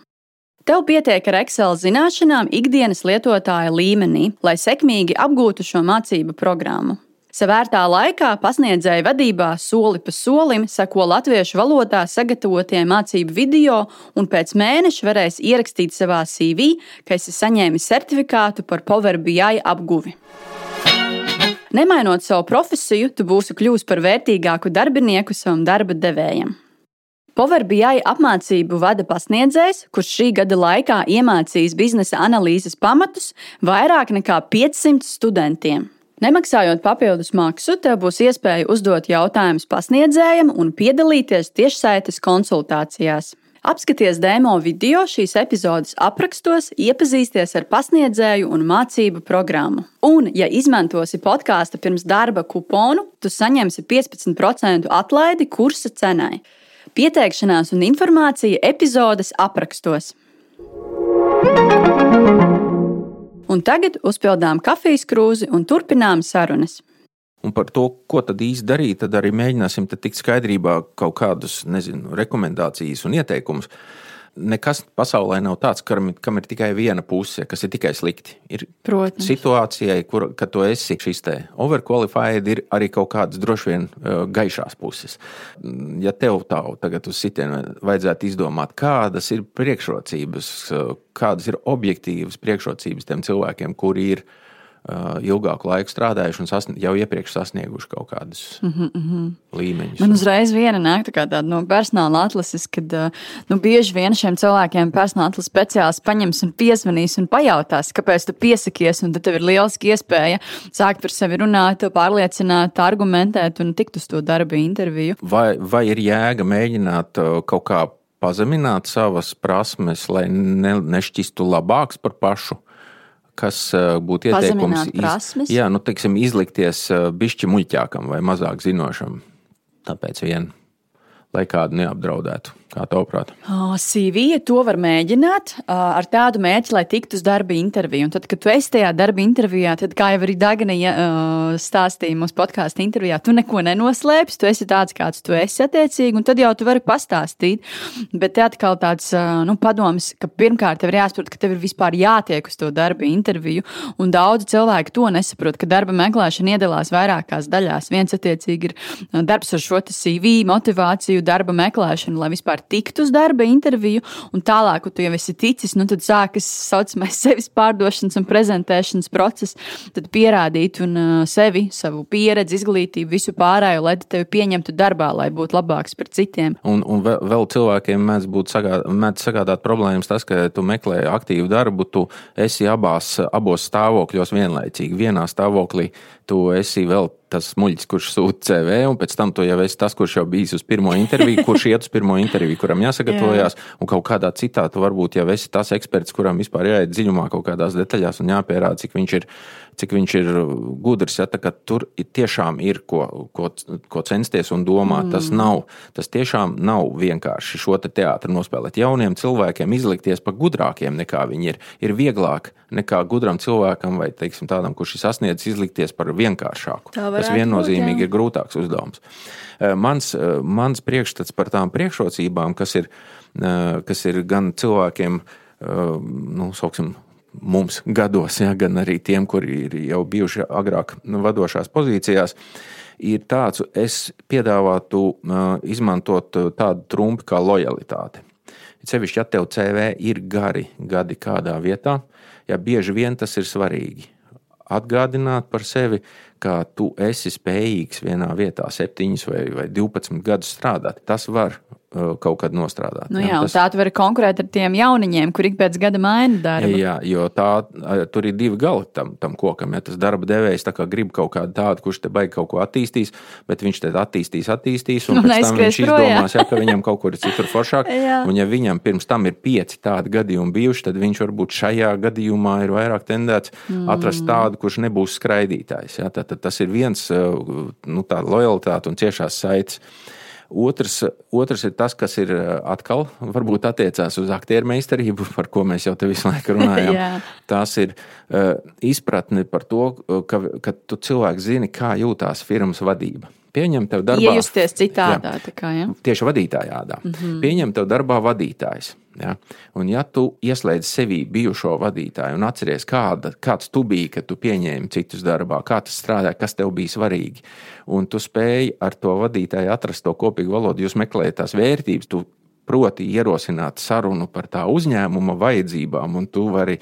Tev pietiek ar Excel zināšanām ikdienas lietotāja līmenī, lai sekmīgi apgūtu šo mācību programmu. Savērtā laikā pasniedzēja vadībā soli pa solim seko latviešu valodā sagatavotiem mācību video, un pēc mēneša varēs ierakstīt savā CV, ka esi saņēmis certifikātu par Power BI apguvi. Nemainot savu profesiju, tu būsi kļuvis par vērtīgāku darbinieku savam darba devējam. Power BI apmācību vada pasniedzējs, kurš šī gada laikā iemācījis biznesa analīzes pamatus vairāk nekā 500 studentiem. Nemaksājot papildus maksu, tev būs iespēja uzdot jautājumus pasniedzējam un piedalīties tiešsaites konsultācijās. Apskaties demo video šīs epizodes aprakstos, iepazīsties ar pasniedzēju un mācību programmu. Un, ja izmantosi podkāstu pirms darba kuponu, tu saņemsi 15% atlaidi kursa cenai. Pieteikšanās un informācija epizodes aprakstos. Un tagad uzpildām kafijas krūzi un turpinām sarunas. Un par to, ko tad īsti darīt, tad arī mēģināsim tikt skaidrībā kaut kādus, nezinu, rekomendācijas un ieteikumus nekas pasaulē nav tāds, kam, kam ir tikai viena puse, kas ir tikai slikti. Ir Protams. situācijai, kur tu esi šis te overqualified, ir arī kaut kādas droši vien uh, gaišās puses. Ja tev tā tagad uz sitienu vajadzētu izdomāt, kādas ir priekšrocības, uh, kādas ir objektīvas priekšrocības tiem cilvēkiem, kuri ir ielikumi ilgāku laiku strādājuši un sasn jau iepriekš sasnieguši kaut kādus mm -hmm. līmeņus. Man uzreiz viena nāk tā tāda no personāla atlases, kad nu, bieži vien šiem cilvēkiem personāla atlases speciālists paņems un piezvanīs un pajautās, kāpēc tu piesakies, un tad tev ir lieliski iespēja sākt par sevi runāt, pārliecināt, argumentēt un tikt uz to darba interviju. Vai, vai ir jēga mēģināt kaut kā pazemināt savas prasmes, lai ne, nešķistu labāks par pašu? Kas būtu ieteikums? Iz, jā, nu, teiksim, izlikties bišķi muļķākam vai mazāk zinošam. Tāpēc vien, lai kādu neapdraudētu. Kā tavuprāt? CV to var mēģināt ar tādu mērķi, lai tiktu uz darba interviju. Un tad, kad tu esi tajā darba intervijā, tad, kā jau arī Dānija stāstīja mūsu podkāstu intervijā, tu neko nenoslēpsi. Tu esi tāds, kāds tu esi attiecīgi, un tad jau tu vari pastāstīt. Bet te atkal tāds nu, padoms, ka pirmkārt tev ir jāsaprot, ka tev ir vispār jātiek uz to darba interviju. Un daudzi cilvēki to nesaprot, ka darba meklēšana iedalās vairākās daļās. Viens attiecīgi ir darbs ar šo CV, motivāciju, darba meklēšanu, lai vispār var tikt uz darba interviju, un tālāk, kad tu jau esi ticis, nu, tad sākas saucamais sevis pārdošanas un prezentēšanas process, tad pierādīt un uh, sevi, savu pieredzi, izglītību, visu pārējo, lai tevi pieņemtu darbā, lai būtu labāks par citiem. Un, un vēl, vēl cilvēkiem mēdz būt sagād, mēdz sagādāt problēmas tas, ka tu meklē aktīvu darbu, tu esi abās, abos stāvokļos vienlaicīgi. Vienā stāvoklī tu esi vēl tas muļķis, kurš sūta CV, un pēc tam tu jau esi tas, kurš jau bijis uz pirmo interviju, kurš iet uz pirmo interviju, kuram jāsagatavojās, Jā. un kaut kādā citā tu varbūt jau esi tas eksperts, kuram vispār jāiet dziļumā kaut kādās detaļās un jāpierāda, cik viņš ir, cik viņš ir gudrs. Ja, tur tiešām ir ko, ko, ko censties un domāt. Mm. Tas, nav, tas tiešām nav vienkārši šo te teātru nospēlēt. Jauniem cilvēkiem izlikties par gudrākiem nekā viņi ir, ir vieglāk nekā gudram cilvēkam vai teiksim, tādam, kurš ir sasniedzis izlikties par vienkāršāku. Tas viennozīmīgi būt, ir grūtāks uzdevums. Mans, mans priekšstats par tām priekšrocībām, kas ir, kas ir gan cilvēkiem, nu, sauksim, mums gados, ja, gan arī tiem, kuri ir jau bijuši agrāk nu, vadošās pozīcijās, ir tāds, es piedāvātu izmantot tādu trumpu kā lojalitāte. Cevišķi, ja tev CV ir gari gadi kādā vietā, ja bieži vien tas ir svarīgi. Atgādināt par sevi, ka tu esi spējīgs vienā vietā, 7 vai, vai 12 gadus strādāt. Tas var kaut kad nostrādāt. Nu jā, jā, tas... Tā tu vari konkurēt ar tiem jauniņiem, kuri ik pēc gada maina darbu. Jā, jo tā, tur ir divi gali tam, tam kokam. Ja tas darba devējs grib kaut kādu tādu, kurš te baigi kaut ko attīstīs, bet viņš te attīstīs, attīstīs, un, un pēc tam viņš izdomās, ja, ka viņam kaut kur ir citur foršāk. un ja viņam pirms tam ir pieci tādi gadījumi bijuši, tad viņš varbūt šajā gadījumā ir vairāk tendēts mm. atrast tādu, kurš nebūs skraidītājs. Ja. Tad, tad tas ir viens, uh, nu, tāda lojalitāte un ciešās saites. Otrs, otrs ir tas, kas ir eh, atkal varbūt attiecās uz aktieru meistarību, par ko mēs jau te visu laiku runājam. Tās ir uh, izpratne par to, ka, ka tu cilvēks zini, kā jūtās firmas vadība. Pieņem tev darbā. Iejusties citādā. Jā, kā, ja? Tieši vadītājādā. Mm -hmm. Pieņem tev darbā vadītājs. Ja? Un ja tu ieslēdz sevī bijušo vadītāju un atceries, kāda, kāds tu biji, kad tu pieņēmi citus darbā, kā tas strādāja, kas tev bija svarīgi, un tu spēji ar to vadītāju atrast to kopīgu valodu, jūs meklējat tās vērtības, tu proti ierosināt sarunu par tā uzņēmuma vajadzībām, un tu vari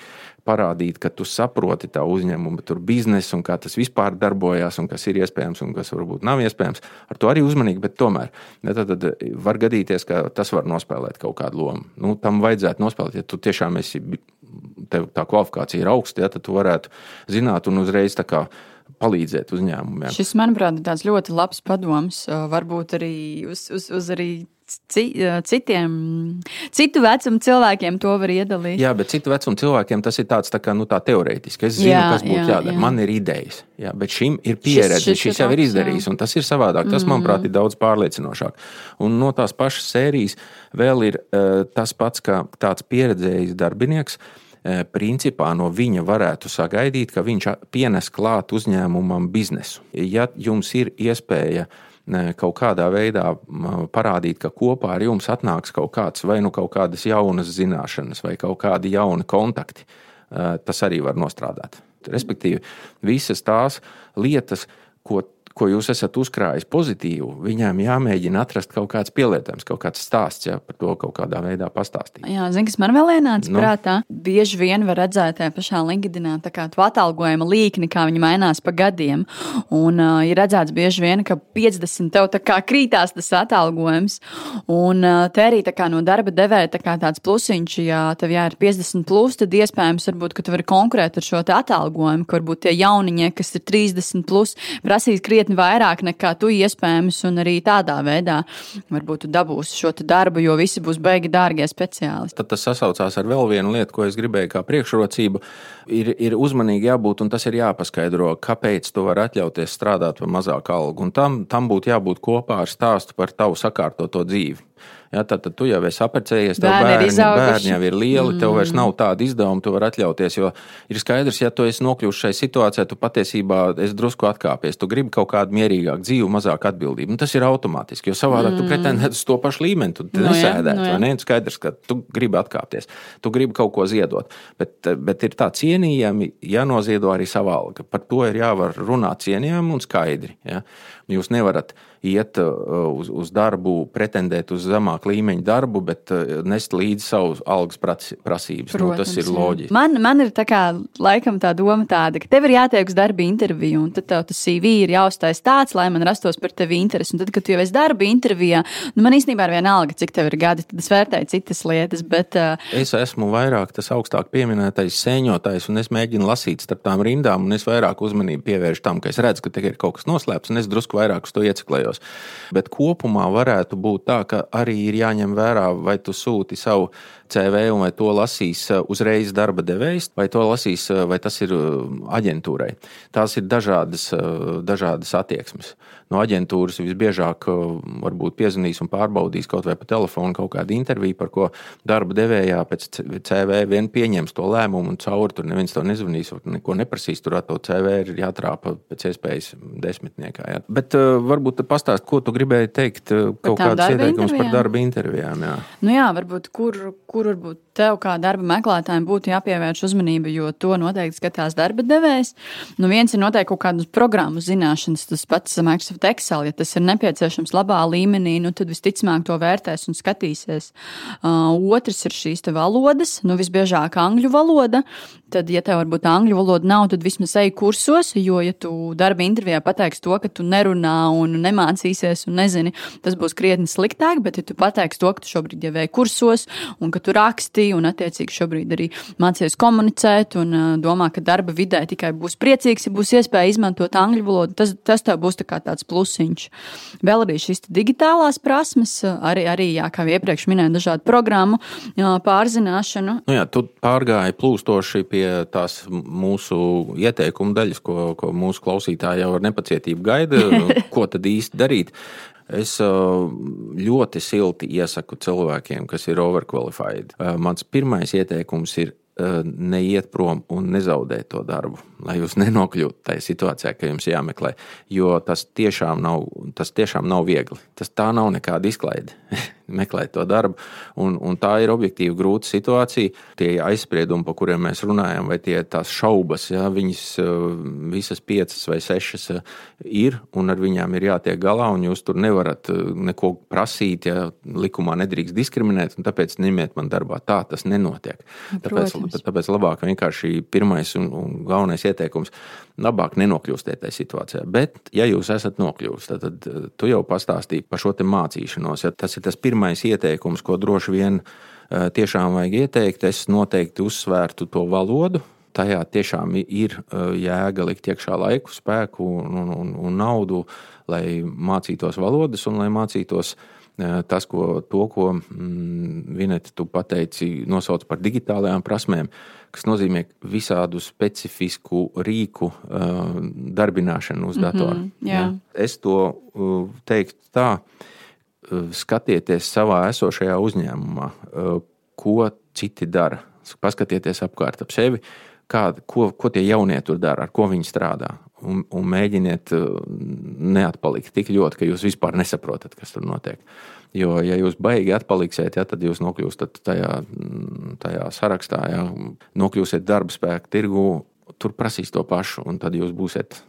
parādīt, ka tu saproti tā uzņēmuma biznesu un kā tas vispār darbojas, un kas ir iespējams un kas varbūt nav iespējams. Ar to arī uzmanīgi, bet tomēr ja, tad, tad var gadīties, ka tas var nospēlēt kaut kādu lomu. Nu, tam vajadzētu nospēlēt, ja tu tiešām esi, tev tā kvalifikācija ir augsta, ja, tad tu varētu zināt un uzreiz palīdzēt uzņēmumiem. Šis, manuprāt, ir tāds ļoti labs padoms. Varbūt arī uz, uz, uz arī citiem, citu vecumu cilvēkiem to var iedalīt. Jā, bet citu vecumu cilvēkiem tas ir tāds tā kā nu, tā teorētiski. Es zinu, jā, kas būtu jā, jādara. Jā. Man ir idejas, jā, bet šim ir pieredze. Šis, šis, šis jau ir izdarījis, jā. un tas ir savādāk. Tas, mm. manuprāt, ir daudz pārliecinošāk. Un no tās pašas sērijas vēl ir uh, tas pats, kā tāds pieredzējis darbinieks. Uh, principā no viņa varētu sagaidīt, ka viņš pienes klāt uzņēmumam biznesu. Ja jums ir iespēja uh, kaut kādā veidā parādīt, ka kopā ar jums atnāks kaut kāds vai nu kaut kādas jaunas zināšanas vai kaut kādi jauni kontakti. Tas arī var nostrādāt. Respektīvi, visas tās lietas, ko ko jūs esat uzkrājis pozitīvu, viņām jāmēģina atrast kaut kāds pielietojums, kaut kāds stāsts, ja par to kaut kādā veidā pastāstīt. Jā, zini, kas man vēl ienāca nu. prātā. Bieži vien var redzēt tajā pašā LinkedInā tā kā tu atalgojuma līkni, kā viņi mainās pa gadiem. Un uh, ir redzēts bieži vien, ka 50 tev tā kā krītās tas atalgojums. Un uh, te arī tā kā no darba devēja tā kā tāds plusiņš, ja tev jā, ir 50 plus, tad iespējams varbūt, ka tu vari konkurēt ar šo atalgojumu, ka varbūt tie jauniņie, kas ir 30 plus, prasīs krietni krietni vairāk nekā tu iespējams, un arī tādā veidā varbūt dabūsi šo darbu, jo visi būs beigi dārgie speciālisti. Tad tas sasaucās ar vēl vienu lietu, ko es gribēju kā priekšrocību. Ir, ir uzmanīgi jābūt, un tas ir jāpaskaidro, kāpēc tu vari atļauties strādāt par mazāku algu. Un tam, tam būtu jābūt kopā ar stāstu par tavu sakārtoto dzīvi. Ja, tad, tad tu jau esi apprecējies, tev Bērni ir bērni, bērni jau ir lieli, tev vairs nav tāda izdevuma, tu vari atļauties. Jo ir skaidrs, ja tu esi nokļuvis šai situācijā, tu patiesībā esi drusku atkāpies. Tu gribi kaut kādu mierīgāku dzīvi, mazāk atbildību. Nu, tas ir automātiski, jo savādāk mm. tu pretendētu uz to pašu līmeni. Tu Nu jā, nesēdētu, nu vai ne? Skaidrs, ka tu gribi atkāpties, tu gribi kaut ko ziedot. Bet, bet ir tā cienījami, jānoziedo arī sava alga. Par to ir jāvar runāt cienījami un skaidri. Ja? Jūs nevarat iet uh, uz, uz darbu, pretendēt uz zemāku līmeņa darbu, bet uh, nest līdzi savus algas prasības. nu, tas ir loģiski. Man, man ir tā kā, laikam tā doma tāda, ka tev ir jātiek uz darba interviju, un tad tev tas CV ir jāuztais tāds, lai man rastos par tevi interesi. Un tad, kad tu jau esi darba intervijā, nu man īstenībā ir vienalga, cik tev ir gadi, tad es vērtēju citas lietas. Bet, uh, Es esmu vairāk tas augstāk pieminētais sēņotājs, un es mēģinu lasīt starp tām rindām, un es vairāk uzmanību pievēršu tam, ka es redzu, ka te ir kaut kas noslēpts, un es drusku vairāk uz to ieciklējos. Bet kopumā varētu būt tā, ka arī ir jāņem vērā, vai tu sūti savu CV, un vai to lasīs uh, uzreiz darba devējs, vai to lasīs, uh, vai tas ir uh, aģentūrai. Tās ir dažādas, dažādas attieksmes. No aģentūras visbiežāk varbūt piezvanīs un pārbaudīs kaut vai pa telefonu kaut kādu interviju, par ko darba devējā pēc CV vien pieņems to lēmumu, un cauri tur neviens to nezvanīs, neko neprasīs. Tur ar to CV ir jātrāpa pēc iespējas desmitniekā. Jā. Bet varbūt tu pastāst, ko tu gribēji teikt, Par kaut kādas darba ieteikumus par darba intervijām. Jā. Nu jā, varbūt kur, kur varbūt tev kā darba meklētājiem būtu jāpievērš uzmanība, jo to noteikti skatās darba devējs. Nu, viens ir noteikti kaut kādas programmu zināšanas, tas pats Microsoft Excel. Ja tas ir nepieciešams labā līmenī, nu, tad visticamāk to vērtēs un skatīsies. Uh, otrs ir šīs te valodas, nu, visbiežāk angļu valoda. Tad, ja tev varbūt angļu valoda nav, tad vismaz ej kursos, jo, ja tu darba intervijā pateiksi to, ka tu nerunā un nemācīsies un nezini, tas būs krietni sliktāk. Bet, ja tu pateiksi to, ka tu šobrīd jau ej kursos un ka tu raksti un, attiecīgi, šobrīd arī mācies komunicēt un uh, domā, ka darba vidē tikai būs priecīgs, ja būs iespēja izmantot angļu valodu, tas, tas tev būs tā tāds plusiņš. Vēl arī šīs digitālās prasmes, arī, arī jā, kā iepriekš minēju, dažādu programmu pārzināšanu. Nu jā, tu pārgāji plūstoši pie tās mūsu ieteikuma daļas, ko, ko mūsu klausītāji jau ar nepacietību gaida. ko tad īsti darīt? Es uh, ļoti silti iesaku cilvēkiem, kas ir overqualified. Uh, Mans pirmais ieteikums ir uh, neiet prom un nezaudēt to darbu, lai jūs nenokļūtu tajā situācijā, ka jums jāmeklē. Jo tas tiešām nav, tas tiešām nav viegli. Tas tā nav nekāda izklaide. meklēt to darbu. Un, un tā ir objektīvi grūta situācija. Tie aizspriedumi, par kuriem mēs runājam, vai tie tās šaubas, ja, viņas eh, visas piecas vai sešas eh, ir, un ar viņām ir jātiek galā, un jūs tur nevarat eh, neko prasīt, ja likumā nedrīkst diskriminēt, un tāpēc ņemiet man darbā. Tā tas nenotiek. Tāpēc, Protams. tāpēc labāk vienkārši pirmais un, un galvenais ieteikums - labāk nenokļūstiet tajā situācijā. Bet, ja jūs esat nokļuvusi, tad, tad tu jau pastāstīji par šo mācīšanos. Ja tas ir tas pirmais ieteikums, ko droši vien eh, tiešām vajag ieteikt. Es noteikti uzsvērtu to valodu. Tajā tiešām ir eh, jēga likt iekšā laiku, spēku un, un, un, un naudu, lai mācītos valodas un lai mācītos eh, tas, ko, to, ko mm, Vineta, tu pateici, nosauc par digitālajām prasmēm, kas nozīmē visādu specifisku rīku uh, darbināšanu uz datora. Mhm, jā. Es to uh, teiktu tā, uh, skatieties savā esošajā uzņēmumā, uh, ko citi dara. Paskatieties apkārt ap sevi, kā, ko, ko tie jaunie tur dara, ar ko viņi strādā. Un, un mēģiniet uh, neatpalikt tik ļoti, ka jūs vispār nesaprotat, kas tur notiek. Jo, ja jūs baigi atpaliksiet, ja, tad jūs nokļūstat tajā, mm, tajā sarakstā, ja, nokļūsiet darba spēka tirgu, tur prasīs to pašu, un tad jūs būsiet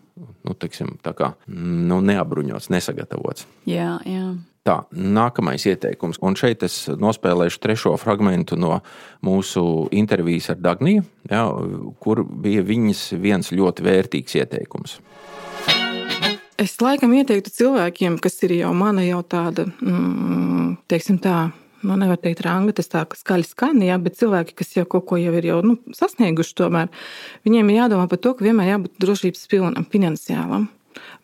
nu, teiksim, tā kā, nu, neapbruņots, nesagatavots. Jā, jā. Tā, nākamais ieteikums, un šeit es nospēlēšu trešo fragment no mūsu intervijas ar Dagniju, ja, kur bija viņas viens ļoti vērtīgs ieteikums. Es laikam ieteiktu cilvēkiem, kas ir jau mana jau tāda, mm, teiksim tā, nu nevar teikt ranga, tas tā skaļi skan, jā, bet cilvēki, kas jau kaut ko jau ir jau, nu, sasnieguši tomēr, viņiem ir jādomā par to, ka vienmēr jābūt drošības pilnam, finansiālam.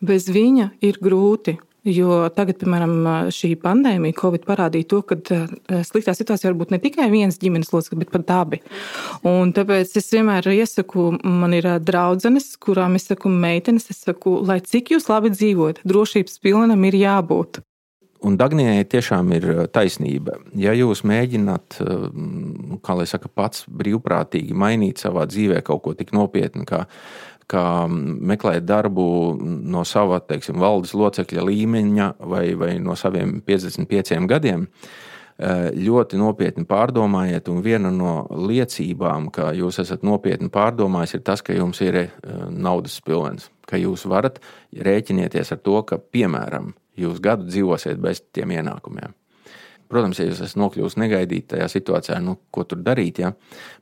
Bez viņa ir grūti. Jo tagad, piemēram, šī pandēmija, Covid parādīja to, ka eh, sliktā situācija var būt ne tikai viens ģimenes loceklis, bet pat abi. Un tāpēc es vienmēr iesaku, man ir eh, draudzenes, kurām es saku, meitenes, es saku, lai cik jūs labi dzīvojat, drošības pilnam ir jābūt. Un Dagnijai tiešām ir eh, taisnība. Ja jūs mēģināt, kā lai saka, pats brīvprātīgi mainīt savā dzīvē kaut ko tik nopietnu, kā kā meklēt darbu no sava teiksim, valdes locekļa līmeņa vai, vai no saviem 55 gadiem. Eh, ļoti nopietni pārdomājiet, un viena no liecībām, ka jūs esat nopietni pārdomājis, ir tas, ka jums ir eh, naudas pilvens, ka jūs varat rēķinieties ar to, ka, piemēram, jūs gadu dzīvosiet bez tiem ienākumiem. Protams, ja jūs esat nokļuvusi negaidīti tajā situācijā, nu, ko tur darīt, ja?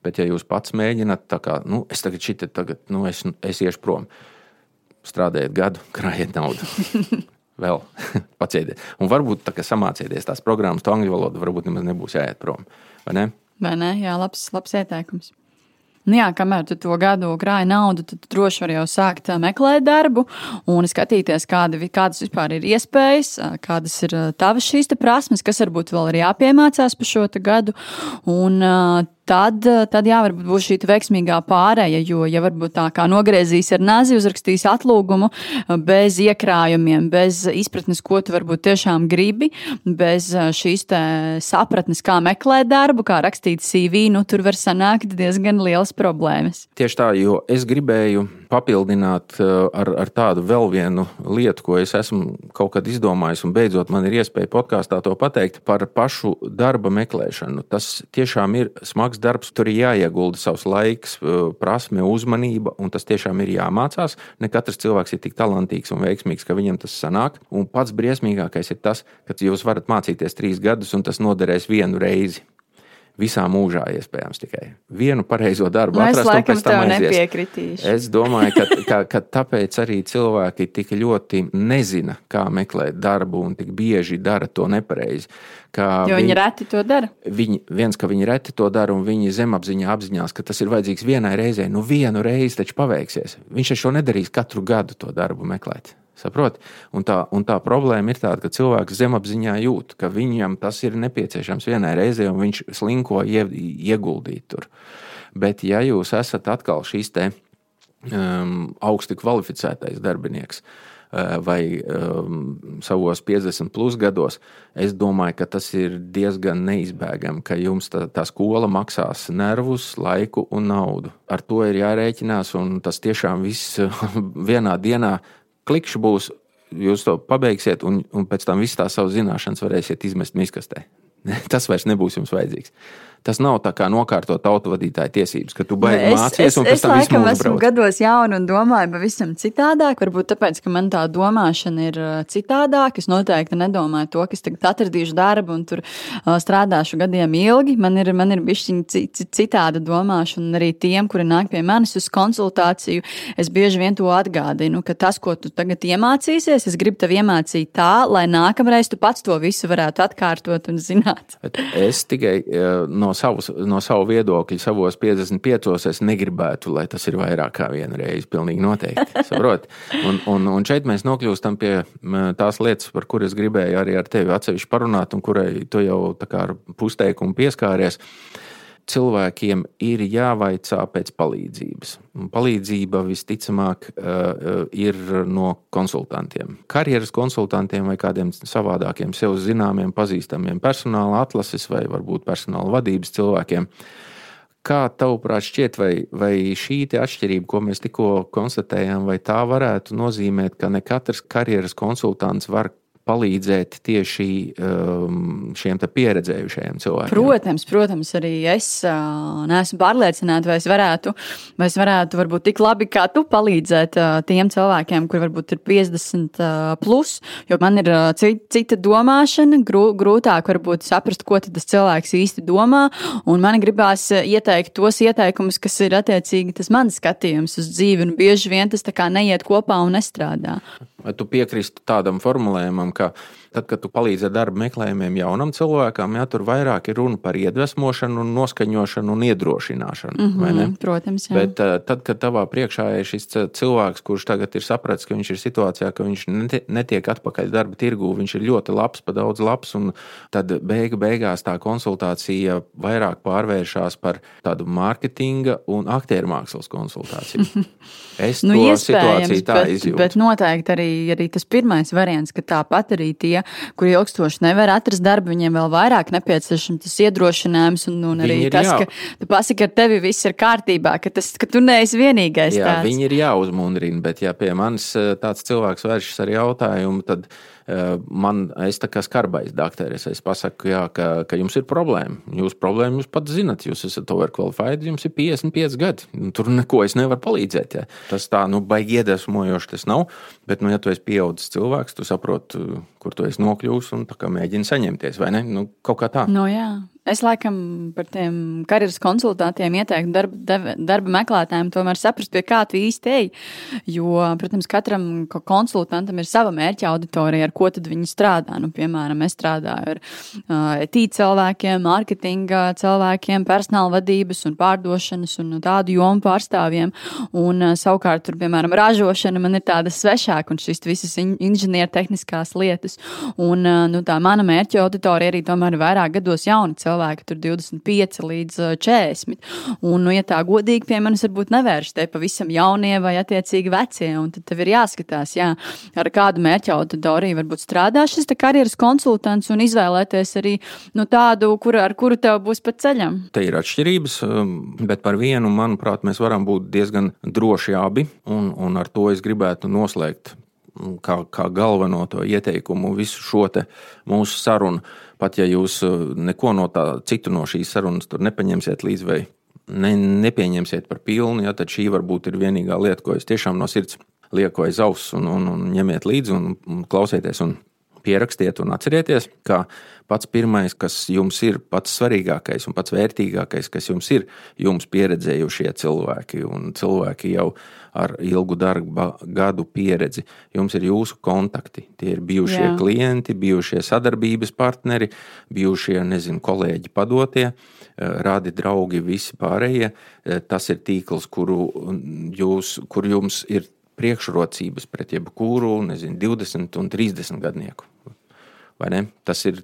bet ja jūs pats mēģināt, tā kā nu, es tagad šitā, tagad, nu, es, es iešu prom, strādājiet gadu, krājiet naudu. Vēl pacietiet. Un varbūt tā samācieties tās programmas, to angļu valodu, varbūt nemaz nebūs jāiet prom. Vai ne? Vai ne? Jā, labs, labs ieteikums. Nu jā, kamēr tu to gadu krāji naudu, tad droši vari jau sākt meklēt darbu un skatīties, kāda, kādas vispār ir iespējas, kādas ir tavas šīs prasmes, kas varbūt vēl ir jāpiemācās pa šo gadu. Un tad, tad jā, varbūt būs šī veiksmīgā pārēja. Jo, ja varbūt tā kā nogriezīs ar nazi, uzrakstīs atlūgumu bez iekrājumiem, bez izpratnes, ko tu varbūt tiešām gribi, bez šīs sapratnes, kā meklēt darbu, kā rakstīt CV, nu tur var sanākt diezgan liels problēmas. Tieši tā, jo es gribēju papildināt eh, ar, ar tādu vēl vienu lietu, ko es esmu kaut kad izdomājis, un beidzot man ir iespēja podkāstā to pateikt par pašu darba meklēšanu. Tas tiešām ir smags darbs, tur ir jāiegulda savs laiks, eh, prasme, uzmanība, un tas tiešām ir jāmācās. Ne katrs cilvēks ir tik talantīgs un veiksmīgs, ka viņam tas sanāk. Un pats briesmīgākais ir tas, ka jūs varat mācīties trīs gadus, un tas noderēs vienu reizi visā mūžā iespējams tikai vienu pareizo darbu nu, atrast. Laikam tev nepiekritīšu. Es domāju, ka, ka, ka tāpēc arī cilvēki tik ļoti nezina, kā meklēt darbu un tik bieži dara to nepareizi. Jo viņi, viņi reti to dara. Viņi, viens, ka viņi reti to dara, un viņi zemapziņā apzinās, ka tas ir vajadzīgs vienai reizei. Nu, vienu reizi taču paveiksies. Viņš taču nedarīs katru gadu to darbu meklēt. Saprot? Un tā, un tā problēma ir tāda, ka cilvēks zemapziņā jūt, ka viņam tas ir nepieciešams vienai reizei, un viņš slinko ie, ieguldīt tur. Bet, ja jūs esat atkal šīs te, um, augsti kvalificētais darbinieks, uh, vai um, savos 50 plus gados, es domāju, ka tas ir diezgan neizbēgami, ka jums tā, tā skola maksās nervus, laiku un naudu. Ar to ir jārēķinās, un tas tiešām viss vienā dienā klikšķi būs, jūs to pabeigsiet, un, un pēc tam visas tās savas zināšanas varēsiet izmest miskastē. Tas vairs nebūs jums vajadzīgs. Tas nav tā kā nokārtot autovadītāja tiesības, ka tu baigi nu, mācīties un pēc tam visu mūžu esmu gados jauna un domāju pavisam citādāk. Varbūt tāpēc, ka man tā domāšana ir uh, citādāka. Es noteikti nedomāju to, ka es tagad atradīšu darbu un tur uh, strādāšu gadiem ilgi. Man ir, man ir bišķiņa citāda domāšana arī tiem, kuri nāk pie manis uz konsultāciju. Es bieži vien to atgādinu, ka tas, ko tu tagad iemācīsies, es gribu tev iemācīt tā, lai nākamreiz tu pats to visu varētu atkārtot un zināt. Es tikai uh, no savus, no savu viedokļu, savos 55. es negribētu, lai tas ir vairāk kā viena reize. Pilnīgi noteikti. Un, un, un šeit mēs nokļūstam pie tās lietas, par kuras es gribēju arī ar tevi atsevišķi parunāt, un kurai tu jau tā kā ar pusteikumu pieskāries. Uh, cilvēkiem ir jāvaicā pēc palīdzības. Palīdzība visticamāk eh, eh, ir no konsultantiem. Karjeras konsultantiem vai kādiem savādākiem, sev zināmiem, pazīstamiem personāla atlases vai varbūt personāla vadības cilvēkiem. Kā tavuprāt šķiet, vai, vai šī atšķirība, ko mēs tikko konstatējām, vai tā varētu nozīmēt, ka ne katrs karjeras konsultants var palīdzēt tieši um, šiem pieredzējušajiem cilvēkiem? Protams, protams, arī es neesmu pārliecināta, vai es varētu, vai es varētu varbūt tik labi kā tu palīdzēt tiem cilvēkiem, kur varbūt ir 50 uh, plus, jo man ir cita domāšana, grū, grūtāk varbūt saprast, ko tas cilvēks īsti domā, un man gribās ieteikt tos ieteikumus, kas ir attiecīgi tas mans skatījums uz dzīvi, un bieži vien tas tā kā neiet kopā un nestrādā. Vai tu piekristu tādam formulējumam, ka tad, kad tu palīdzi ar darba meklējumiem jaunam cilvēkam, jā, tur vairāk ir runa par iedvesmošanu, noskaņošanu un iedrošināšanu. Mm -hmm, protams, jā. Bet uh, tad, kad tavā priekšā ir šis cilvēks, kurš tagad ir sapratis, ka viņš ir situācijā, ka viņš netiek atpakaļ darba tirgū, viņš ir ļoti labs, pa daudz labs, un tad beigu beigās tā konsultācija vairāk pārvēršas par tādu mārketinga un aktieru mākslas konsultāciju. Es nu, to situāciju tā bet, izjūtu. Bet noteikti arī, arī tas pirmais variants, ka tāpat arī tie, kuri ilgstoši nevar atrast darbu, viņiem vēl vairāk nepieciešams tas iedrošinājums un, un arī tas, jā. ka tu pasaki, ka ar tevi viss ir kārtībā, ka, tas, ka tu neesi vienīgais. Jā, tāds. viņi ir jāuzmundrina, bet ja pie manis eh, tāds cilvēks vēršas ar jautājumu, tad Eh, man, es tā kā skarbais dakteris, es pasaku, jā, ka, ka jums ir problēma. Jūs problēmu jūs pats zinat, jūs esat overqualified, jums ir 55 gadi. Nu, tur neko es nevaru palīdzēt. Jā. Tas tā, nu, baigi iedvesmojoši tas nav, bet, nu, ja tu esi pieaudzis cilvēks, tu saproti, kur tu esi nokļuvis un mēģini saņemties, vai ne? Nu, kaut kā tā. No, jā. Es laikam par tiem karjeras konsultantiem ieteiktu darba, darba meklētājiem tomēr saprast, pie kā tu īsti ej. Jo, protams, katram konsultantam ir sava mērķa auditorija, ar ko viņi strādā. Nu, piemēram, es strādāju ar uh, IT cilvēkiem, mārketinga cilvēkiem, personāla vadības un pārdošanas un tādu jomu pārstāvjiem. Un, uh, savukārt, tur, piemēram, ražošana man ir tāda svešāka un šīs visas in inženiertehniskās lietas. Un, uh, nu, tā mana mērķa auditorija arī tomēr ir vairāk gados jauni cilvēki cilvēki, tur 25 līdz 40. Un, nu, ja tā godīgi pie manis varbūt nevērš te pavisam jaunie vai attiecīgi vecie, un tad tev ir jāskatās, jā, ar kādu mērķa auditoriju varbūt strādā šis karjeras konsultants un izvēlēties arī nu, tādu, kur, ar kuru tev būs pa ceļam. Te ir atšķirības, um, bet par vienu, manuprāt, mēs varam būt diezgan droši abi, un, un ar to es gribētu noslēgt kā, kā galveno to ieteikumu visu šo mūsu sarunu. Pat ja jūs uh, neko no tā citu no šīs sarunas nepaņemsiet līdzi vai ne, nepieņemsiet par pilnu, ja, tad šī varbūt ir vienīgā lieta, ko es tiešām no sirds lieku aiz auss un, un, un ņemiet līdzi un, un klausieties. Un pierakstiet un atcerieties, ka pats pirmais, kas jums ir pats svarīgākais un pats vērtīgākais, kas jums ir, jums pieredzējušie cilvēki un cilvēki jau ar ilgu darba gadu pieredzi. Jums ir jūsu kontakti. Tie ir bijušie Jā. klienti, bijušie sadarbības partneri, bijušie nezinu, kolēģi padotie, eh, radi draugi, visi pārējie. Eh, tas ir tīkls, kuru jūs, kur jums ir priekšrocības pret jebkuru nezinu, 20 un 30 gadnieku. Tas ir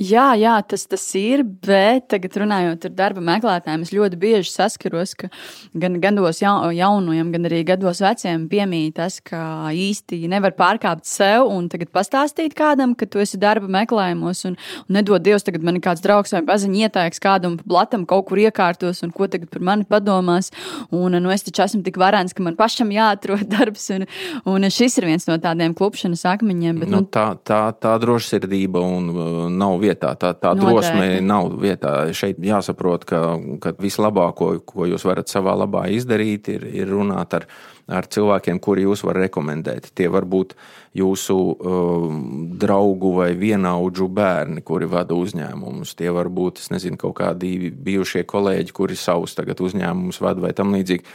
Jā, jā tas, tas ir, bet tagad runājot ar darba meklētājiem, es ļoti bieži saskaros, ka gan gados jaunajiem, gan arī gados veciem piemīt tas, ka īsti nevar pārkāpt sev un tagad pastāstīt kādam, ka tu esi darba meklējumos un, un nedod Dievs, tagad man ir kāds draugs vai paziņa ieteiks kādam blatam kaut kur iekārtos un ko tagad par mani padomās. Un, nu, es taču esmu tik varens, ka man pašam jāatrod darbs, un, un šis ir viens no tādiem klupšanas akmeņiem. Bet, nu, nu, tā, tā, tā drošsirdība un uh, nav vieta vietā. Tā, tā drosme nav vietā. Šeit jāsaprot, ka, ka vislabāko, ko jūs varat savā labā izdarīt, ir, ir runāt ar, ar cilvēkiem, kuri jūs var rekomendēt. Tie var būt jūsu um, draugu vai vienaudžu bērni, kuri vada uzņēmumus. Tie var būt, es nezinu, kaut kādi bijušie kolēģi, kuri savus tagad uzņēmumus vada vai tam līdzīgi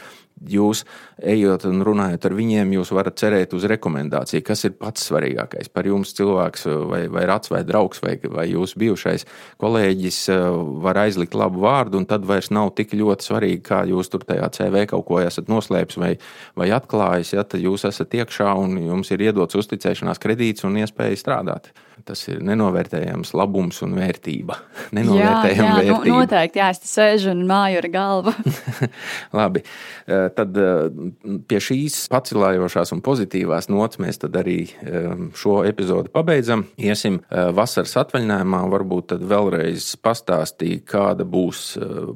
jūs ejot un runājot ar viņiem, jūs varat cerēt uz rekomendāciju, kas ir pats svarīgākais. Par jums cilvēks vai, vai rats vai draugs vai, vai jūsu bijušais kolēģis eh, var aizlikt labu vārdu, un tad vairs nav tik ļoti svarīgi, kā jūs tur tajā CV kaut ko esat noslēpis vai, vai atklājis. Ja, tad jūs esat iekšā un jums ir iedots uzticēšanās kredīts un iespēja strādāt tas ir nenovērtējams labums un vērtība. Nenovērtējama jā, jā, vērtība. Nu, noteikti, jā, es te sēžu un māju ar galvu. Labi, eh, tad eh, pie šīs pacilājošās un pozitīvās nots mēs arī eh, šo epizodi pabeidzam. Iesim vasaras atvaļinājumā, varbūt tad vēlreiz pastāstīt, kāda būs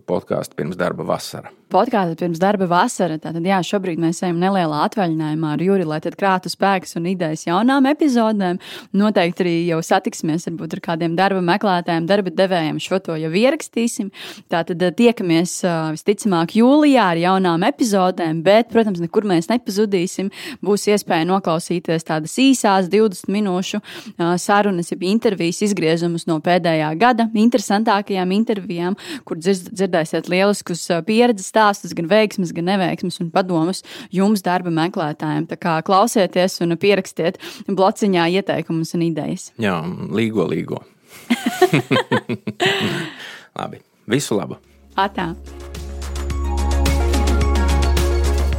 podkāstu pirms darba vasara podkāstu pirms darba vasara. Tātad, jā, šobrīd mēs ejam nelielā atvaļinājumā ar Juri, lai krātu spēkus un idejas jaunām epizodēm. Noteikti arī jau satiksimies varbūt ar kādiem darba meklētājiem, darba devējiem. Šo to jau ierakstīsim. Tātad eh, tiekamies visticamāk jūlijā ar jaunām epizodēm, bet, protams, nekur mēs nepazudīsim. Būs iespēja noklausīties tādas īsās 20 minūšu sarunas, jeb intervijas izgriezumus no pēdējā gada interesantākajām intervijām, kur dzirdēsiet lieliskus pieredzes stāstus, gan veiksmes, gan neveiksmes un padomus jums, darba meklētājiem. Tā kā klausieties un pierakstiet blociņā ieteikumus un idejas. Jā, līgo, līgo. Labi, visu labu! Atā!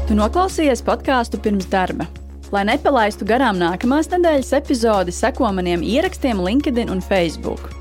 Tu noklausījies podkāstu pirms darba. Lai nepalaistu garām nākamās nedēļas epizodi, seko maniem ierakstiem LinkedIn un Facebook.